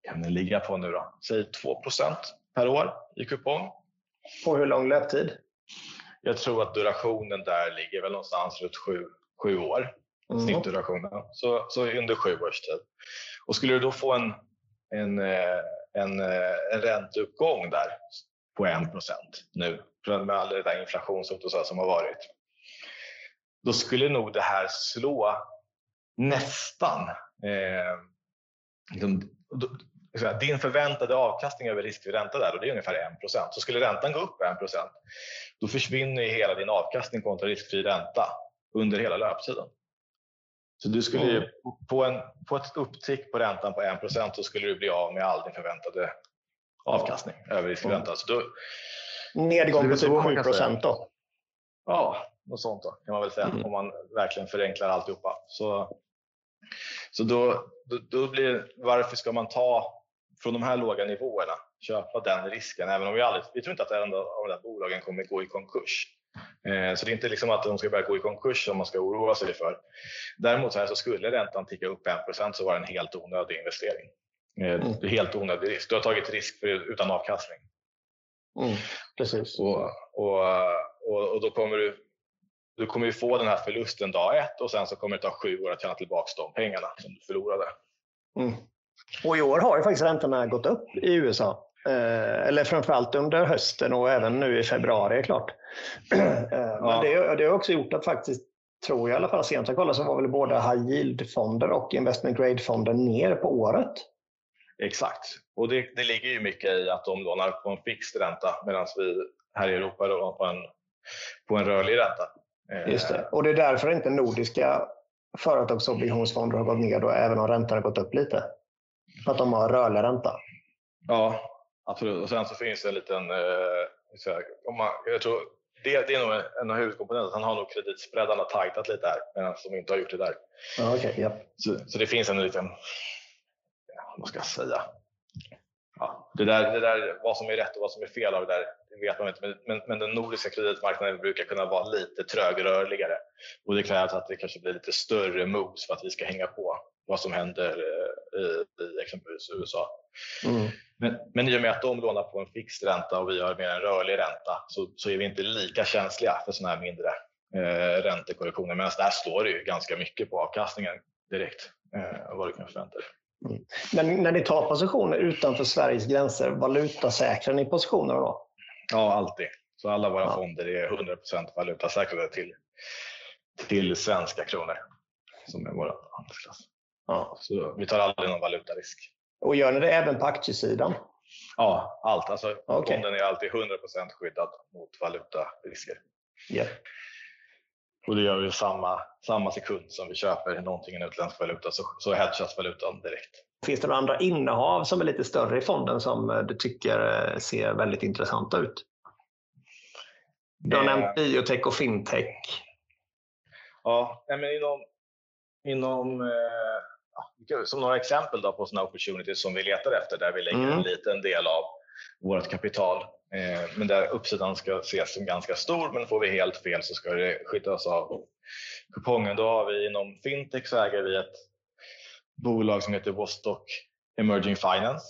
kan det ligga på nu då, säg 2% per år i kupong. På hur lång löptid? Jag tror att durationen där ligger väl någonstans runt 7 år mm. snittdurationen. Så, så under sju års tid. Och skulle du då få en, en, eh, en, eh, en ränteuppgång där på 1% nu med all den där inflationshot och så som har varit. Då skulle nog det här slå nästan eh, liksom, din förväntade avkastning över riskfri ränta där och det är ungefär 1% Så skulle räntan gå upp 1% då försvinner hela din avkastning kontra riskfri ränta under hela löptiden. Så du skulle ju, på, en, på ett upptick på räntan på 1% så skulle du bli av med all din förväntade avkastning över riskränta. Mm. Nedgång på typ 7 procent då? Ja, något sånt då, kan man väl säga mm. om man verkligen förenklar alltihopa. Så, så då, då, då blir varför ska man ta från de här låga nivåerna, köpa den risken, även om vi aldrig, vi tror inte att en av de där bolagen kommer gå i konkurs. Eh, så det är inte liksom att de ska börja gå i konkurs som man ska oroa sig för. Däremot så, här så skulle räntan ticka upp 1 så var det en helt onödig investering. Eh, mm. Helt onödig risk. Du har tagit risk för, utan avkastning. Mm, precis. Och, och, och, och, då kommer du, du kommer ju få den här förlusten dag ett och sen så kommer det ta sju år att tjäna tillbaka de pengarna som du förlorade. Mm. Och i år har ju faktiskt räntorna gått upp i USA. Eh, eller framförallt under hösten och även nu i februari klart. Eh, men det, det har också gjort att faktiskt, tror jag i alla fall, sent jag kollade så var väl båda high yield-fonder och investment grade-fonder ner på året. Exakt, och det, det ligger ju mycket i att de lånar på en fixed ränta medan vi här i Europa lånar på en, på en rörlig ränta. Eh, Just det, och det är därför inte nordiska företagsobligationsfonder har gått ner då, även om räntan har gått upp lite. För att de har rörlig ränta. Ja, Absolut, och sen så finns det en liten, eh, om man, jag tror det, det är nog en av huvudkomponenterna. Han har nog kreditspreadarna tajtat lite här medan de inte har gjort det där. okay, ja. så, så det finns en liten, ja, vad ska jag säga? Ja, det, där, det där, vad som är rätt och vad som är fel av det där det vet man inte. Men, men, men, den nordiska kreditmarknaden brukar kunna vara lite trögrörligare och det krävs att det kanske blir lite större moves för att vi ska hänga på vad som händer eh, i, i exempelvis USA. Mm. Men, men i och med att de lånar på en fixed ränta och vi har mer en rörlig ränta så, så är vi inte lika känsliga för sådana här mindre eh, räntekorrektioner. Medan där står det ju ganska mycket på avkastningen direkt eh, vad du kan förvänta dig. Mm. Men när ni tar positioner utanför Sveriges gränser, valutasäkrar ni positionerna då? Ja, alltid. Så alla våra ja. fonder är 100% valutasäkrade till, till svenska kronor som är vår handelsklass. Ja. Så vi tar aldrig någon valutarisk. Och gör ni det även på aktiesidan? Ja, allt. Alltså, okay. Fonden är alltid 100% skyddad mot valutarisker. Yeah. Och det gör vi samma, samma sekund som vi köper någonting i utländsk valuta så, så hedgas valutan direkt. Finns det några andra innehav som är lite större i fonden som du tycker eh, ser väldigt intressanta ut? Du har nämnt biotech och fintech. Ja, men inom, inom eh, som några exempel då på sådana opportunities som vi letar efter där vi lägger mm. en liten del av vårt kapital. Eh, men där uppsidan ska ses som ganska stor men får vi helt fel så ska det skyddas av kupongen. Då har vi inom fintech så äger vi ett bolag som heter Vostok Emerging Finance.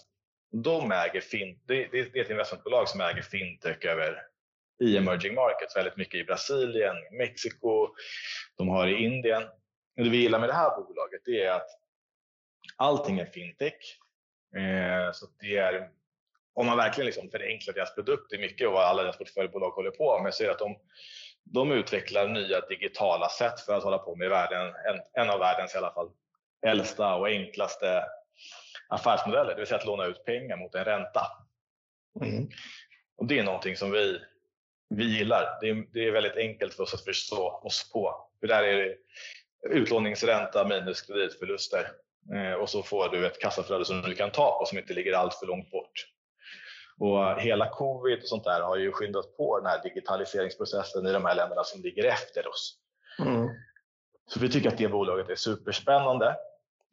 De äger fin det, är ett investmentbolag som äger fintech över i emerging markets, väldigt mycket i Brasilien, Mexiko, de har i Indien. Det vi gillar med det här bolaget är att allting är fintech. Eh, så det är om man verkligen liksom förenklar deras produkter mycket och vad alla deras portföljbolag håller på med så är det att de, de utvecklar nya digitala sätt för att hålla på med världen, en, en av världens i alla fall äldsta och enklaste affärsmodeller, det vill säga att låna ut pengar mot en ränta. Mm. Och det är någonting som vi, vi gillar. Det är, det är väldigt enkelt för oss att förstå oss på. För där är det utlåningsränta minus kreditförluster och så får du ett kassaflöde som du kan ta på som inte ligger allt för långt bort. Och hela covid och sånt där har ju skyndat på den här digitaliseringsprocessen i de här länderna som ligger efter oss. Mm. Så vi tycker att det bolaget är superspännande.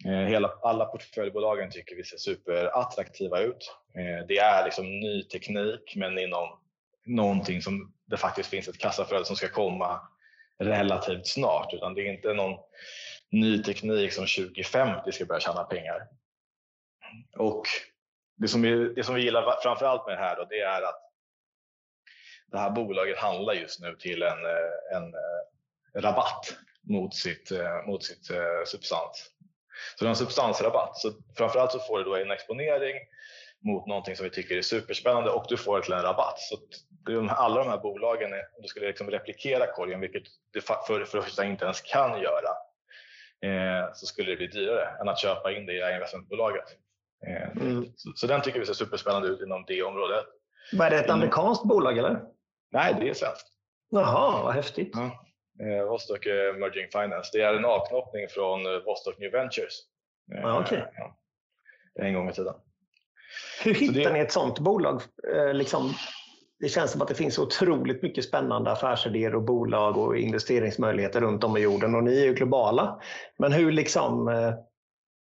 Eh, hela, alla portföljbolagen tycker vi ser superattraktiva ut. Eh, det är liksom ny teknik men inom någonting som det faktiskt finns ett kassaflöde som ska komma relativt snart utan det är inte någon ny teknik som 2050 ska börja tjäna pengar. Och det som vi, det som vi gillar framför allt med det här då, det är att det här bolaget handlar just nu till en, eh, en eh, rabatt mot sitt, eh, mot sitt substans. Så det är en substansrabatt. Så framförallt så får du då en exponering mot någonting som vi tycker är superspännande och du får det till en rabatt. Så alla de här bolagen, om du skulle liksom replikera korgen, vilket du för det första inte ens kan göra, så skulle det bli dyrare än att köpa in det i investmentbolaget. Eh, mm. så, så, den tycker vi ser superspännande ut inom det området. Var det ett mm. amerikanskt bolag eller? Nej, det är svenskt. Jaha, vad häftigt. Ja. Eh, Vostok Emerging Finance. Det är en avknoppning från eh, Vostok New Ventures. Eh, ah, okay. ja, en gång i tiden. Hur hittar det... ni ett sånt bolag? Eh, liksom, det känns som att det finns otroligt mycket spännande affärsidéer och bolag och investeringsmöjligheter runt om i jorden och ni är ju globala. Men hur liksom, eh,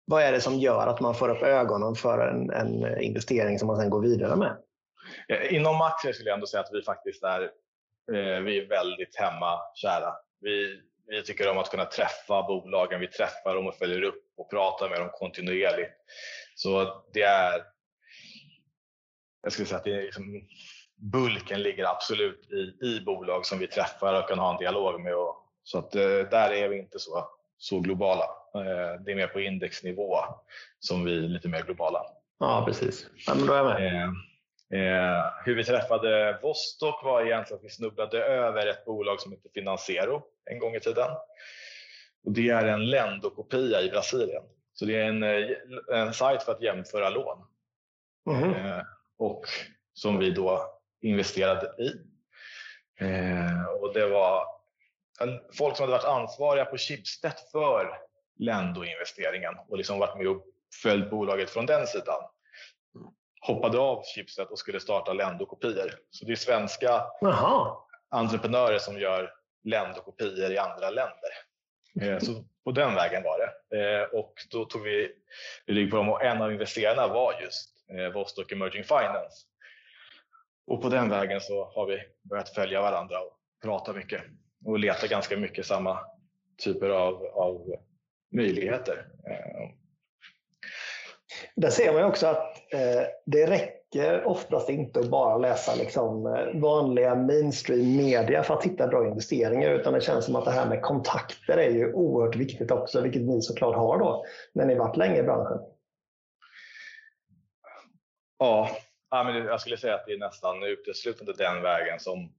vad är det som gör att man får upp ögonen för en, en investering som man sen går vidare med? Eh, inom aktier skulle jag ändå säga att vi faktiskt är eh, vi är väldigt hemmakära. Vi, vi tycker om att kunna träffa bolagen, vi träffar dem och följer upp och pratar med dem kontinuerligt. Så det är, jag skulle säga att det är liksom, bulken ligger absolut i, i bolag som vi träffar och kan ha en dialog med. Och, så att eh, där är vi inte så, så globala. Eh, det är mer på indexnivå som vi är lite mer globala. Ja, precis. Ja, men då är jag med. Eh, hur vi träffade Vostok var egentligen att vi snubblade över ett bolag som heter Financiero en gång i tiden. Och det är en Lendo-kopia i Brasilien. Så det är en, eh, en sajt för att jämföra lån. Mm. Eh, och som vi då investerade i. Eh, och det var folk som hade varit ansvariga på Schibsted för Lendo-investeringen och liksom varit med och följt bolaget från den sidan hoppade av chipset och skulle starta Lendo-kopior. Så det är svenska Aha. entreprenörer som gör Lendo-kopior i andra länder. Eh, så på den vägen var det. Eh, och då tog vi rygg på dem och en av investerarna var just eh, Vostok Emerging Finance. Och på den vägen så har vi börjat följa varandra och prata mycket och leta ganska mycket samma typer av, av möjligheter. Där ser man också att eh, det räcker oftast inte att bara läsa liksom, eh, vanliga mainstream media för att hitta bra investeringar utan det känns som att det här med kontakter är ju oerhört viktigt också, vilket ni såklart har då när ni varit länge i branschen. Ja, jag skulle säga att det är nästan uteslutande den vägen som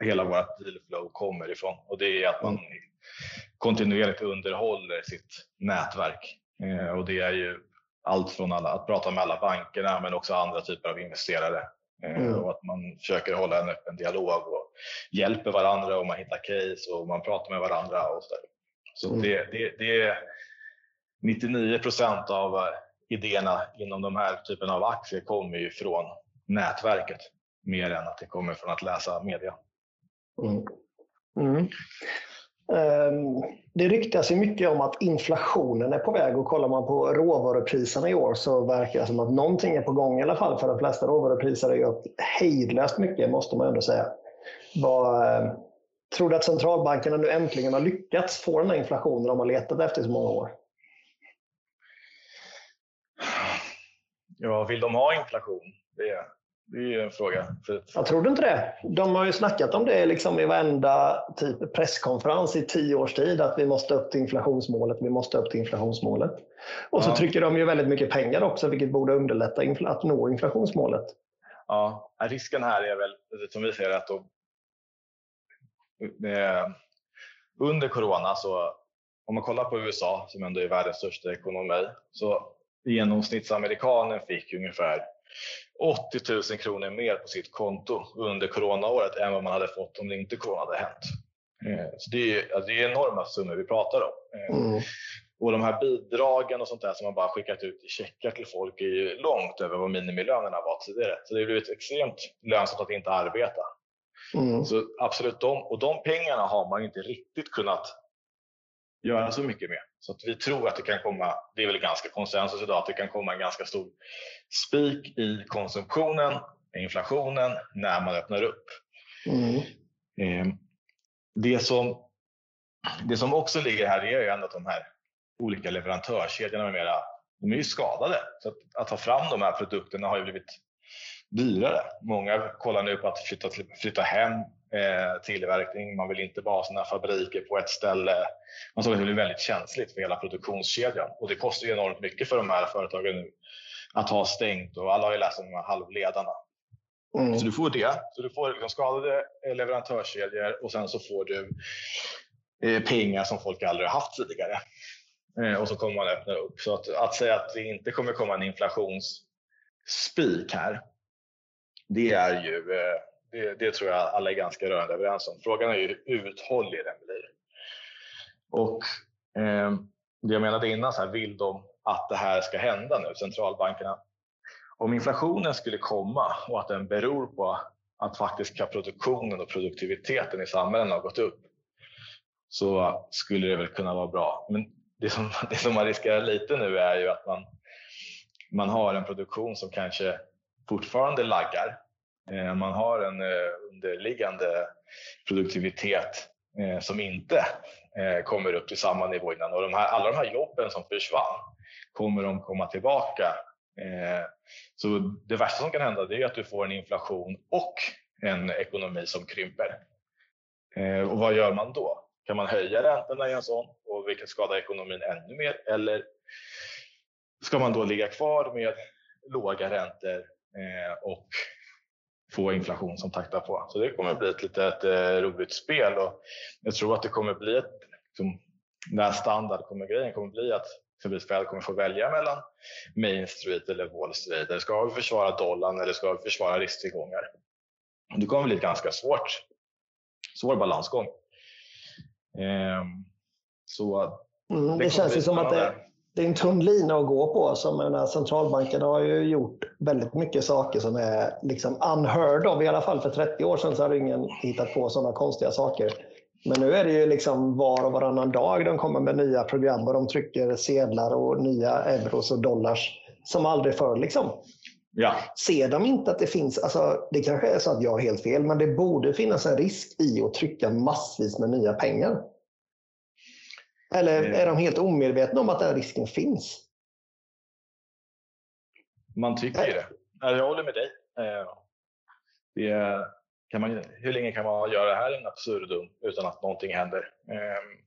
hela vårt dealflow kommer ifrån och det är att man kontinuerligt underhåller sitt nätverk. Eh, och det är ju allt från alla, att prata med alla bankerna men också andra typer av investerare. Eh, mm. Och att man försöker hålla en öppen dialog och hjälper varandra och man hittar case och man pratar med varandra. Och så så mm. det, det, det, är 99 procent av eh, idéerna inom de här typen av aktier kommer ju från nätverket mer än att det kommer från att läsa media. Mm. Mm. Ehm, det ryktas ju mycket om att inflationen är på väg och kollar man på råvarupriserna i år så verkar det som att någonting är på gång i alla fall för de flesta råvarupriser är ju upp hejdlöst mycket måste man ändå säga. Vad, ehm, tror du att centralbankerna nu äntligen har lyckats få den här inflationen de har letat efter i så många år? Ja, vill de ha inflation? Det, Det är en fråga. Jag trodde inte det. De har ju snackat om det liksom i varenda typ presskonferens i tio års tid, att vi måste upp till inflationsmålet, vi måste upp till inflationsmålet. Och så ja. trycker de ju väldigt mycket pengar också, vilket borde underlätta att nå inflationsmålet. Ja, risken här är väl, som vi ser att då, under corona, så om man kollar på USA som ändå är världens största ekonomi, så genomsnittsamerikanen fick ungefär 80 000 kronor mer på sitt konto under coronaåret än vad man hade fått om det inte corona hade hänt. Eh, så det är, alltså det är enorma summor vi pratar om. Eh, mm. Och de här bidragen och sånt där som man bara skickat ut i checkar till folk är ju långt över vad minimilönerna var tidigare. Så det har blivit extremt lönsamt att inte arbeta. Mm. Så absolut, de, och de pengarna har man inte riktigt kunnat göra så mycket med. Så vi tror att det kan komma, det är väl ganska konsensus idag, att det kan komma en ganska stor spik i konsumtionen, inflationen, när man öppnar upp. Mm. Eh, det, som, det som också ligger här är ju ändå att de här olika leverantörskedjorna med mera, de är ju skadade. Så att, att ta fram de här produkterna har ju blivit dyrare. Många kollar nu på att flytta, flytta hem eh, tillverkning. Man vill inte bara ha sina fabriker på ett ställe. Man såg att det blir väldigt känsligt för hela produktionskedjan och det kostar ju enormt mycket för de här företagen nu att ha stängt och alla har ju läst om de här halvledarna. Mm. Så du får det. Så du får liksom skadade leverantörskedjor och sen så får du eh, pengar som folk aldrig har haft tidigare. Eh, och så kommer man öppna upp. Så att, att säga att det inte kommer komma en inflationsspik här, det är ju eh, det, det, tror jag alla är ganska rörande överens om. Frågan är ju hur uthållig den blir. Och eh, det jag menade innan, så här, vill de att det här ska hända nu, centralbankerna? Om inflationen skulle komma och att den beror på att faktiska produktionen och produktiviteten i samhällen har gått upp så skulle det väl kunna vara bra. Men det som, det som man riskerar lite nu är ju att man, man har en produktion som kanske fortfarande laggar Eh, man har en eh, underliggande produktivitet eh, som inte kommer upp till samma nivå innan. Och de här, alla de här jobben som försvann, kommer de komma tillbaka? Så det värsta som kan hända är att du får en inflation och en ekonomi som krymper. Och vad gör man då? Kan man höja räntorna i en sån, och vilket skadar ekonomin ännu mer? Eller ska man då ligga kvar med låga räntor och få inflation som taktar på. Så det kommer bli ett litet eh, roligt spel och jag tror att det kommer bli ett, liksom, den här standard kommer grejen kommer bli att exempelvis Fed kommer få välja mellan Main Street eller Wall Street. Eller ska vi försvara dollarn eller ska vi försvara risktillgångar? Det kommer bli ett ganska svårt, svår balansgång. Ehm, så mm, det, det känns ju som att det, det är en tunn lina att gå på. Som menar, centralbanken har ju gjort väldigt mycket saker som är liksom unheard of. I alla fall för 30 år sedan så hade ingen hittat på sådana konstiga saker. Men nu är det ju liksom var och varannan dag de kommer med nya program och de trycker sedlar och nya euros och dollars som aldrig förr. Liksom. Ja. Ser de inte att det finns, alltså, det kanske är så att jag har helt fel, men det borde finnas en risk i att trycka massvis med nya pengar. Eller är de helt omedvetna om att den risken finns? Man tycker ju det. Jag håller med dig. Eh, det kan man, hur länge kan man göra det här in absurdum utan att någonting händer? Eh,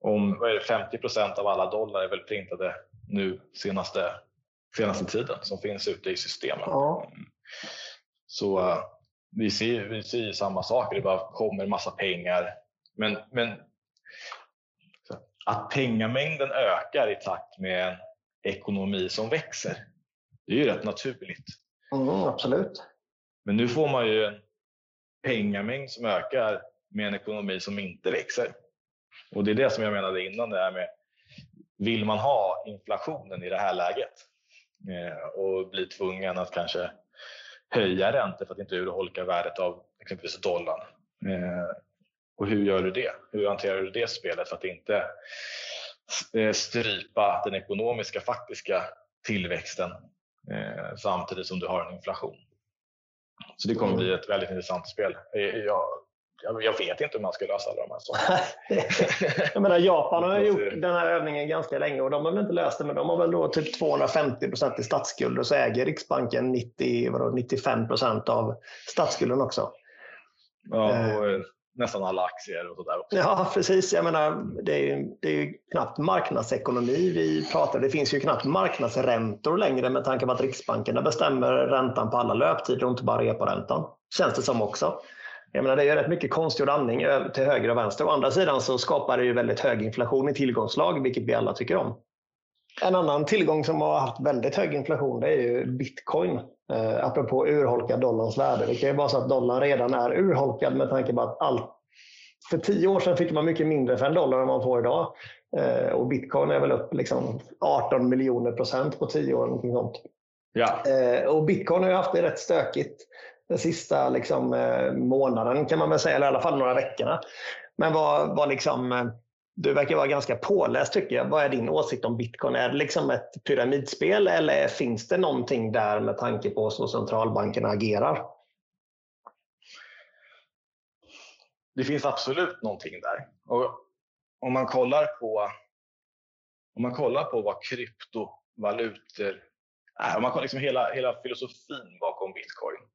om vad är det, 50 procent av alla dollar är väl printade nu senaste, senaste tiden som finns ute i systemen. Ja. Så eh, vi ser, vi ser samma saker, det bara kommer massa pengar. Men, men att pengamängden ökar i takt med en ekonomi som växer. Det är ju rätt naturligt. Mm, absolut. Men nu får man ju en pengamängd som ökar med en ekonomi som inte växer. Och det är det som jag menade innan, det här med vill man ha inflationen i det här läget eh, och bli tvungen att kanske höja räntor för att inte urholka värdet av exempelvis dollarn eh, och hur gör du det? Hur hanterar du det spelet för att inte eh, strypa den ekonomiska faktiska tillväxten eh, samtidigt som du har en inflation? Så det kommer bli ett väldigt intressant spel. Eh, jag, jag vet inte hur man ska lösa alla de här sakerna. jag menar, Japan har gjort den här övningen ganska länge och de har väl inte löst det, men de har väl då typ 250 procent i statsskuld och så äger Riksbanken 90, vadå, 95 procent av statsskulden också. Ja, och eh nästan alla aktier och sådär också. Ja, precis. Jag menar, det är, ju, det är ju knappt marknadsekonomi vi pratar Det finns ju knappt marknadsräntor längre med tanke på att Riksbanken bestämmer räntan på alla löptider och inte bara reporäntan. Känns det som också. Jag menar, det är ju rätt mycket konstgjord andning till höger och vänster. Å andra sidan så skapar det ju väldigt hög inflation i tillgångslag, vilket vi alla tycker om. En annan tillgång som har haft väldigt hög inflation det är ju bitcoin. Eh, apropå urholka dollarns värde. Det kan ju vara så att dollarn redan är urholkad med tanke på att allt för tio år sedan fick man mycket mindre för en dollar än man får idag. Eh, och bitcoin är väl upp liksom 18 miljoner procent på tio år. Någonting sånt. Ja. Eh, och bitcoin har ju haft det rätt stökigt den sista liksom, eh, månaden kan man väl säga, eller i alla fall några veckorna. Men vad, vad liksom, eh, du verkar vara ganska påläst tycker jag. Vad är din åsikt om bitcoin? Är det liksom ett pyramidspel eller finns det någonting där med tanke på så centralbankerna agerar? Det finns absolut någonting där. Och om man kollar på om man kollar på vad kryptovalutor är, om man kollar liksom hela, hela filosofin bakom bitcoin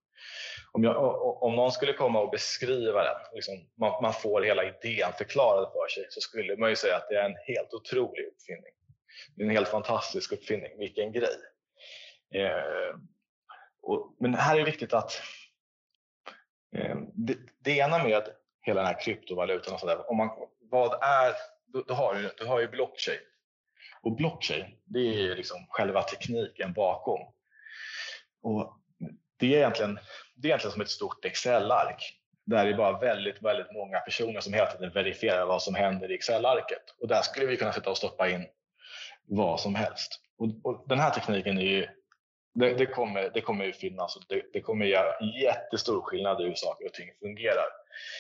om, jag, om någon skulle komma och beskriva den, liksom, man, man, får hela idén förklarad för sig, så skulle man ju säga att det är en helt otrolig uppfinning. Det är en helt fantastisk uppfinning, vilken grej. Eh, och, men här är det viktigt att eh, det, det, ena med hela den här kryptovalutan och sådär, om man, vad är, du, du har du, du har ju blockchain. Och blockchain, det är liksom själva tekniken bakom. Och det är egentligen, det är egentligen som ett stort Excel-ark där det är bara väldigt, väldigt många personer som hela tiden verifierar vad som händer i Excel-arket. Och där skulle vi kunna sätta och stoppa in vad som helst. Och, och den här tekniken är ju, det, det, kommer, det kommer ju finnas och det, det kommer göra jättestor skillnad i hur saker och ting fungerar.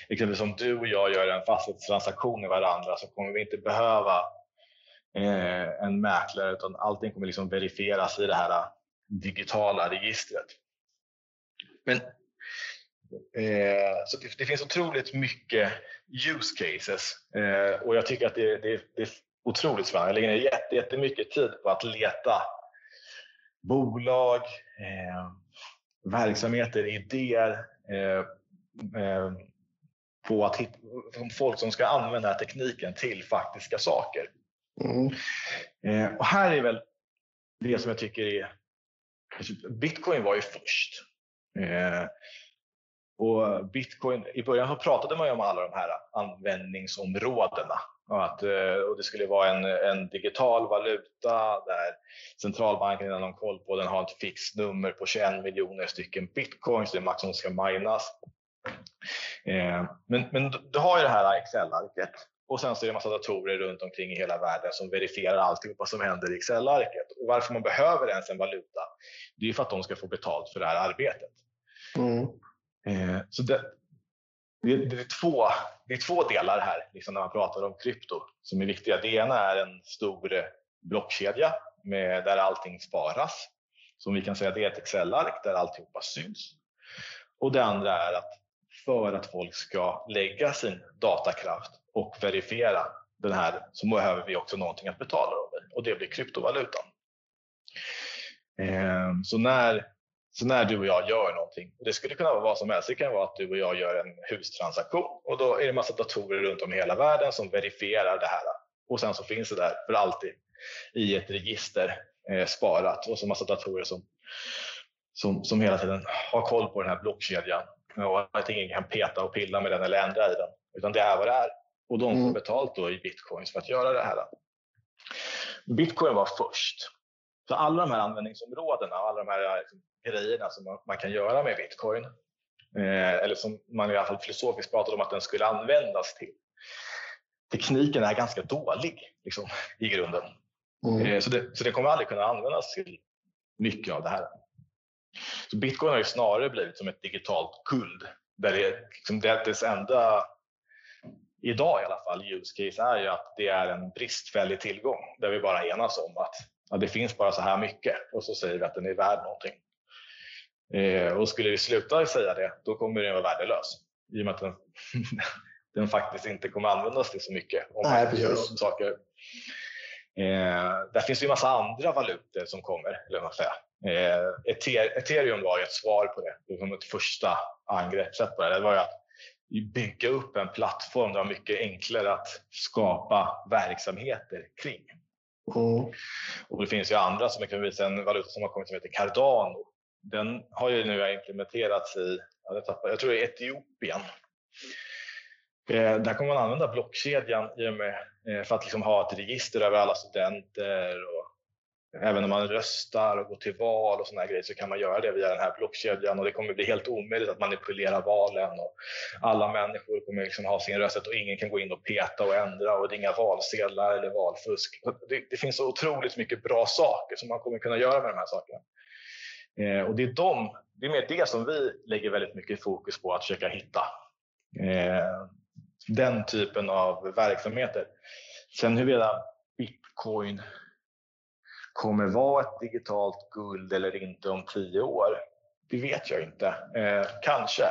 Exempelvis om du och jag gör en fastighetstransaktion med varandra så kommer vi inte behöva eh, en mäklare utan allting kommer liksom verifieras i det här digitala registret. Men, eh, så det, det, finns otroligt mycket use cases eh, och jag tycker att det, det, det är otroligt spännande. Jag lägger ner jätte, jättemycket tid på att leta bolag, eh, verksamheter, idéer eh, eh, på att hitta folk som ska använda tekniken till faktiska saker. Mm. Eh, och här är väl det som jag tycker är Bitcoin var ju först. Eh, och Bitcoin, i början pratade man ju om alla de här användningsområdena och att eh, och det skulle vara en, en digital valuta där centralbanken har någon koll på den har ett fixt nummer på 21 miljoner stycken bitcoins, det är max som ska minas. Eh, men, men du har ju det här Excel-arket och sen så är det en massa datorer runt omkring i hela världen som verifierar alltihopa som händer i Excel-arket. Och varför man behöver ens en valuta, det är ju för att de ska få betalt för det här arbetet. Mm. Eh, så det, det, det, är två, det är två delar här liksom när man pratar om krypto som är viktiga. Det ena är en stor eh, blockkedja med, där allting sparas. Som vi kan säga det är ett Excel-ark där alltihopa syns. Och det andra är att för att folk ska lägga sin datakraft och verifiera den här så behöver vi också någonting att betala dem och det blir kryptovalutan. Eh, så när så när du och jag gör någonting, det skulle kunna vara vad som helst, det kan vara att du och jag gör en hustransaktion och då är det en massa datorer runt om i hela världen som verifierar det här. Och sen så finns det där för alltid i ett register eh, sparat och så massa datorer som, som, som hela tiden har koll på den här blockkedjan och att ingen kan peta och pilla med den eller ändra i den, utan det är vad det är. Och de får mm. betalt då i bitcoins för att göra det här. Bitcoin var först. Så alla de här användningsområdena, alla de här liksom, grejerna som man, man, kan göra med bitcoin, eh, eller som man i alla fall filosofiskt pratade om att den skulle användas till. Tekniken är ganska dålig liksom, i grunden. Mm. Eh, så, det, så det kommer aldrig kunna användas till mycket av det här. Så bitcoin har ju snarare blivit som ett digitalt guld där det, liksom, det dess enda idag i alla fall use case är ju att det är en bristfällig tillgång där vi bara enas om att ja, det finns bara så här mycket och så säger vi att den är värd någonting. Eh, och skulle vi sluta säga det, då kommer den vara värdelös. i och med att den, den faktiskt inte kommer användas till så mycket om Nej, man gör saker. Eh, där finns ju en massa andra valutor som kommer, eller vad säga. Eh, Ethereum var ju ett svar på det, det var ett första angreppssätt på det. Det var ju att bygga upp en plattform där det var mycket enklare att skapa verksamheter kring. Mm. Och det finns ju andra, som exempelvis en valuta som har kommit som heter Cardano. Den har ju nu implementerats i, jag tror det är Etiopien. Eh, där kommer man använda blockkedjan i och med, eh, för att liksom ha ett register över alla studenter och även om man röstar och går till val och såna grejer så kan man göra det via den här blockkedjan och det kommer bli helt omöjligt att manipulera valen och alla människor kommer liksom ha sin rösträtt och ingen kan gå in och peta och ändra och det är inga valsedlar eller valfusk. Det, det, finns så otroligt mycket bra saker som man kommer kunna göra med de här sakerna. Eh, och det är, de, det är mer det som vi lägger väldigt mycket fokus på att försöka hitta. Eh, den typen av verksamheter. Sen huruvida bitcoin kommer vara ett digitalt guld eller inte om tio år, det vet jag inte. Eh, kanske.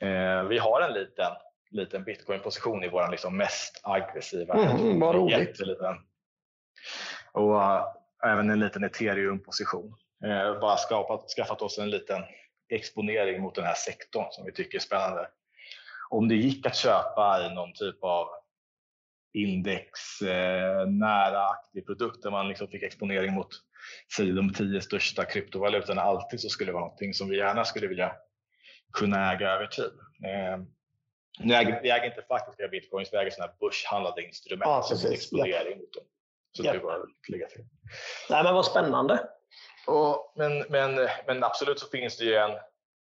Eh, vi har en liten, liten bitcoin-position i vår liksom mest aggressiva. Mm, vad roligt. Och uh, även en liten ethereum-position. Eh, bara skapat, skaffat oss en liten exponering mot den här sektorn som vi tycker är spännande. Om det gick att köpa i någon typ av indexnära eh, aktig produkt där man liksom fick exponering mot säg, de tio största kryptovalutorna alltid så skulle det vara någonting som vi gärna skulle vilja kunna äga över tid. Eh, nu äger, vi äger inte faktiska bitcoins, vi äger sådana här börshandlade instrument ja, som exponering ja. mot dem. Så ja. det var lägga till. Nej, men vad spännande. Och, men, men, men absolut så finns det ju en,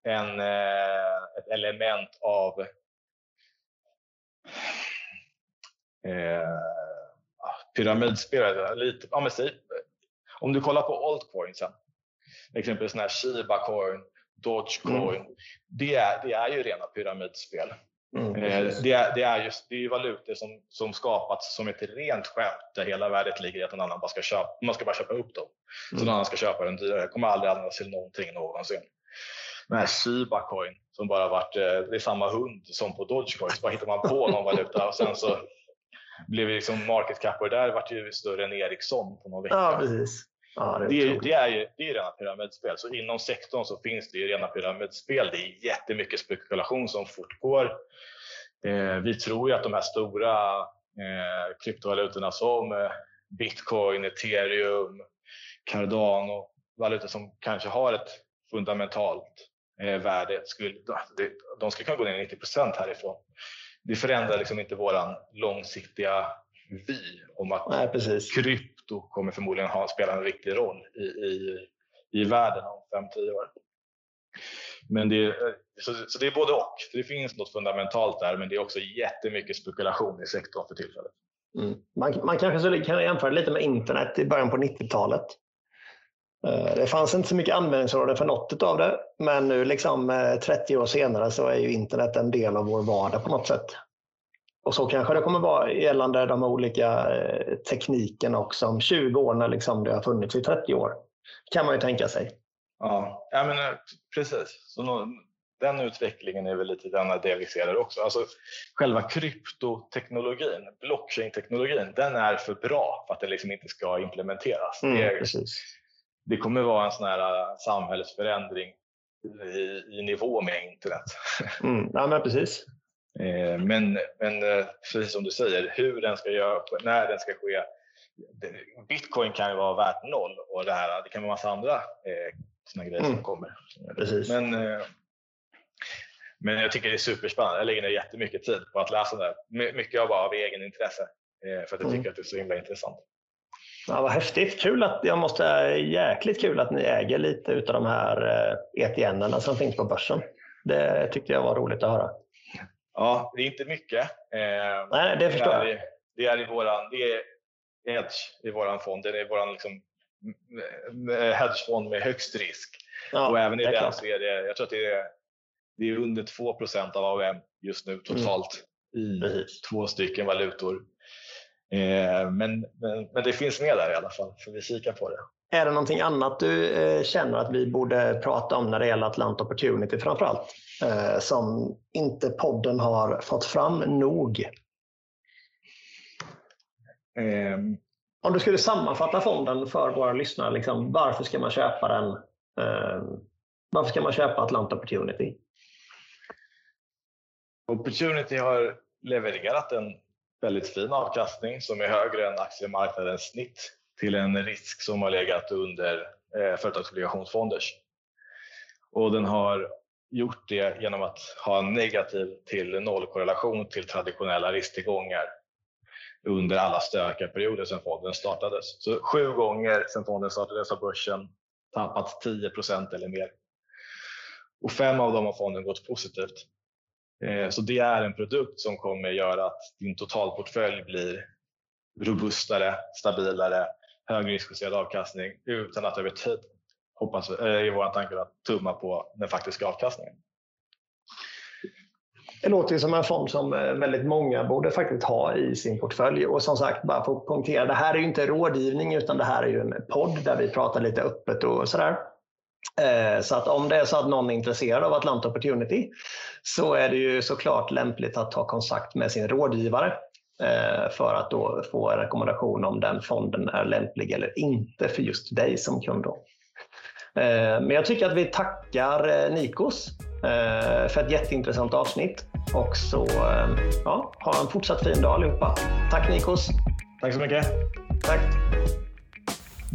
en, eh, ett element av eh, pyramidspelare. Lite, ja, men, om du kollar på altcoinsen, exempelvis sån här Shiba coin, Dogecoin, mm. det, är, det är ju rena pyramidspel. Mm, eh, det, är, det, är just, det är ju valutor som, som skapats som ett rent skämt där hela värdet ligger i att någon annan bara ska köpa, man ska bara köpa upp dem. Mm. Så någon annan ska köpa den dyrare. Det kommer aldrig användas till någonting någonsin. Den här Shiba coin som bara varit, eh, det är samma hund som på Dogecoin. Så bara hittar man på någon valuta och sen så blev liksom market cap och där vart ju större än Ericsson på någon vecka. Ja, precis. Ja, det, är, det, är ju det är rena pyramidspel. Så inom sektorn så finns det ju rena pyramidspel. Det är jättemycket spekulation som fortgår. Eh, vi tror ju att de här stora eh, kryptovalutorna som eh, bitcoin, ethereum, cardano, valutor som kanske har ett fundamentalt eh, värde, skulle, de skulle kunna gå ner 90% härifrån det förändrar liksom inte våran långsiktiga vy om att Nej, krypto kommer förmodligen ha, spela en viktig roll i, i, i världen om 5-10 år. Men det, så, så, det är både och. Det finns något fundamentalt där men det är också jättemycket spekulation i sektorn för tillfället. Mm. Man, man kanske kan jämföra lite med internet i början på 90-talet. Eh, det fanns inte så mycket användningsområden för något av det, men nu liksom 30 eh, år senare så är ju internet en del av vår vardag på något sätt. Och så kanske det kommer vara gällande de olika eh, teknikerna också om 20 år när liksom det har funnits i 30 år. kan man ju tänka sig. Ja, ja men precis. Så den utvecklingen är väl lite den ser där också. Alltså, själva kryptoteknologin, blockchain-teknologin, den är för bra för att den liksom inte ska implementeras. Mm, det, är, precis det kommer vara en sån här äh, samhällsförändring i, i nivå med internet. Mm, ja, men precis. Eh, men, men äh, precis som du säger, hur den ska göra, när den ska ske. Bitcoin kan ju vara värt noll och det, här, det kan vara massa andra eh, såna grejer mm. som kommer. Precis. Men, eh, men jag tycker det är superspännande. Jag lägger ner jättemycket tid på att läsa det. Mycket av bara av egen intresse. För att jag tycker mm. att det är så himla intressant. Ja, vad häftigt. Kul att, jag måste, jäkligt kul att ni äger lite av de här ETN eh, som finns på börsen. Det tyckte jag var roligt att höra. Ja, det är inte mycket. Eh, Nej, det förstår jag. Det är i våran, det är hedge i våran fond. Det är våran liksom, hedgefond med högst risk. Ja, och även i den så är det, jag tror att det är, det är under 2% av AUM just nu totalt mm. i två stycken valutor. Eh, men, men, men, det finns med där i alla fall, så vi kikar på det. Är det någonting annat du eh, känner att vi borde prata om när det gäller Atlant Opportunity framför allt? eh, som inte podden har fått fram nog? Um. Om du skulle sammanfatta fonden för våra lyssnare, liksom, varför ska man köpa den? Eh, varför ska man köpa Atlanta Opportunity? Opportunity har levererat en väldigt fin avkastning som är högre än aktiemarknadens snitt till en risk som har legat under eh, företagsobligationsfonders. Och den har gjort det genom att ha en negativ till nollkorrelation till traditionella risktillgångar under alla stökiga perioder sedan fonden startades. Så sju gånger sedan fonden startades har börsen tappat 10 procent eller mer. Och fem av dem har fonden gått positivt. Eh, så det är en produkt som kommer göra att din totalportfölj blir robustare, stabilare, högre riskjusterad avkastning utan att över tid, hoppas eh, i våra tankar, att tumma på den faktiska avkastningen. Det låter ju som en fond som eh, väldigt många borde faktiskt ha i sin portfölj. Och som sagt, bara för att poängtera, det här är ju inte rådgivning utan det här är ju en podd där vi pratar lite öppet och sådär. Eh, så att om det är så att någon är intresserad av Atlanta Opportunity så är det ju såklart lämpligt att ta kontakt med sin rådgivare eh, för att då få en rekommendation om den fonden är lämplig eller inte för just dig som kund. Då. Eh, men jag tycker att vi tackar Nikos för ett jätteintressant avsnitt och så ja, ha en fortsatt fin dag allihopa. Tack Nikos! Tack så mycket! Tack!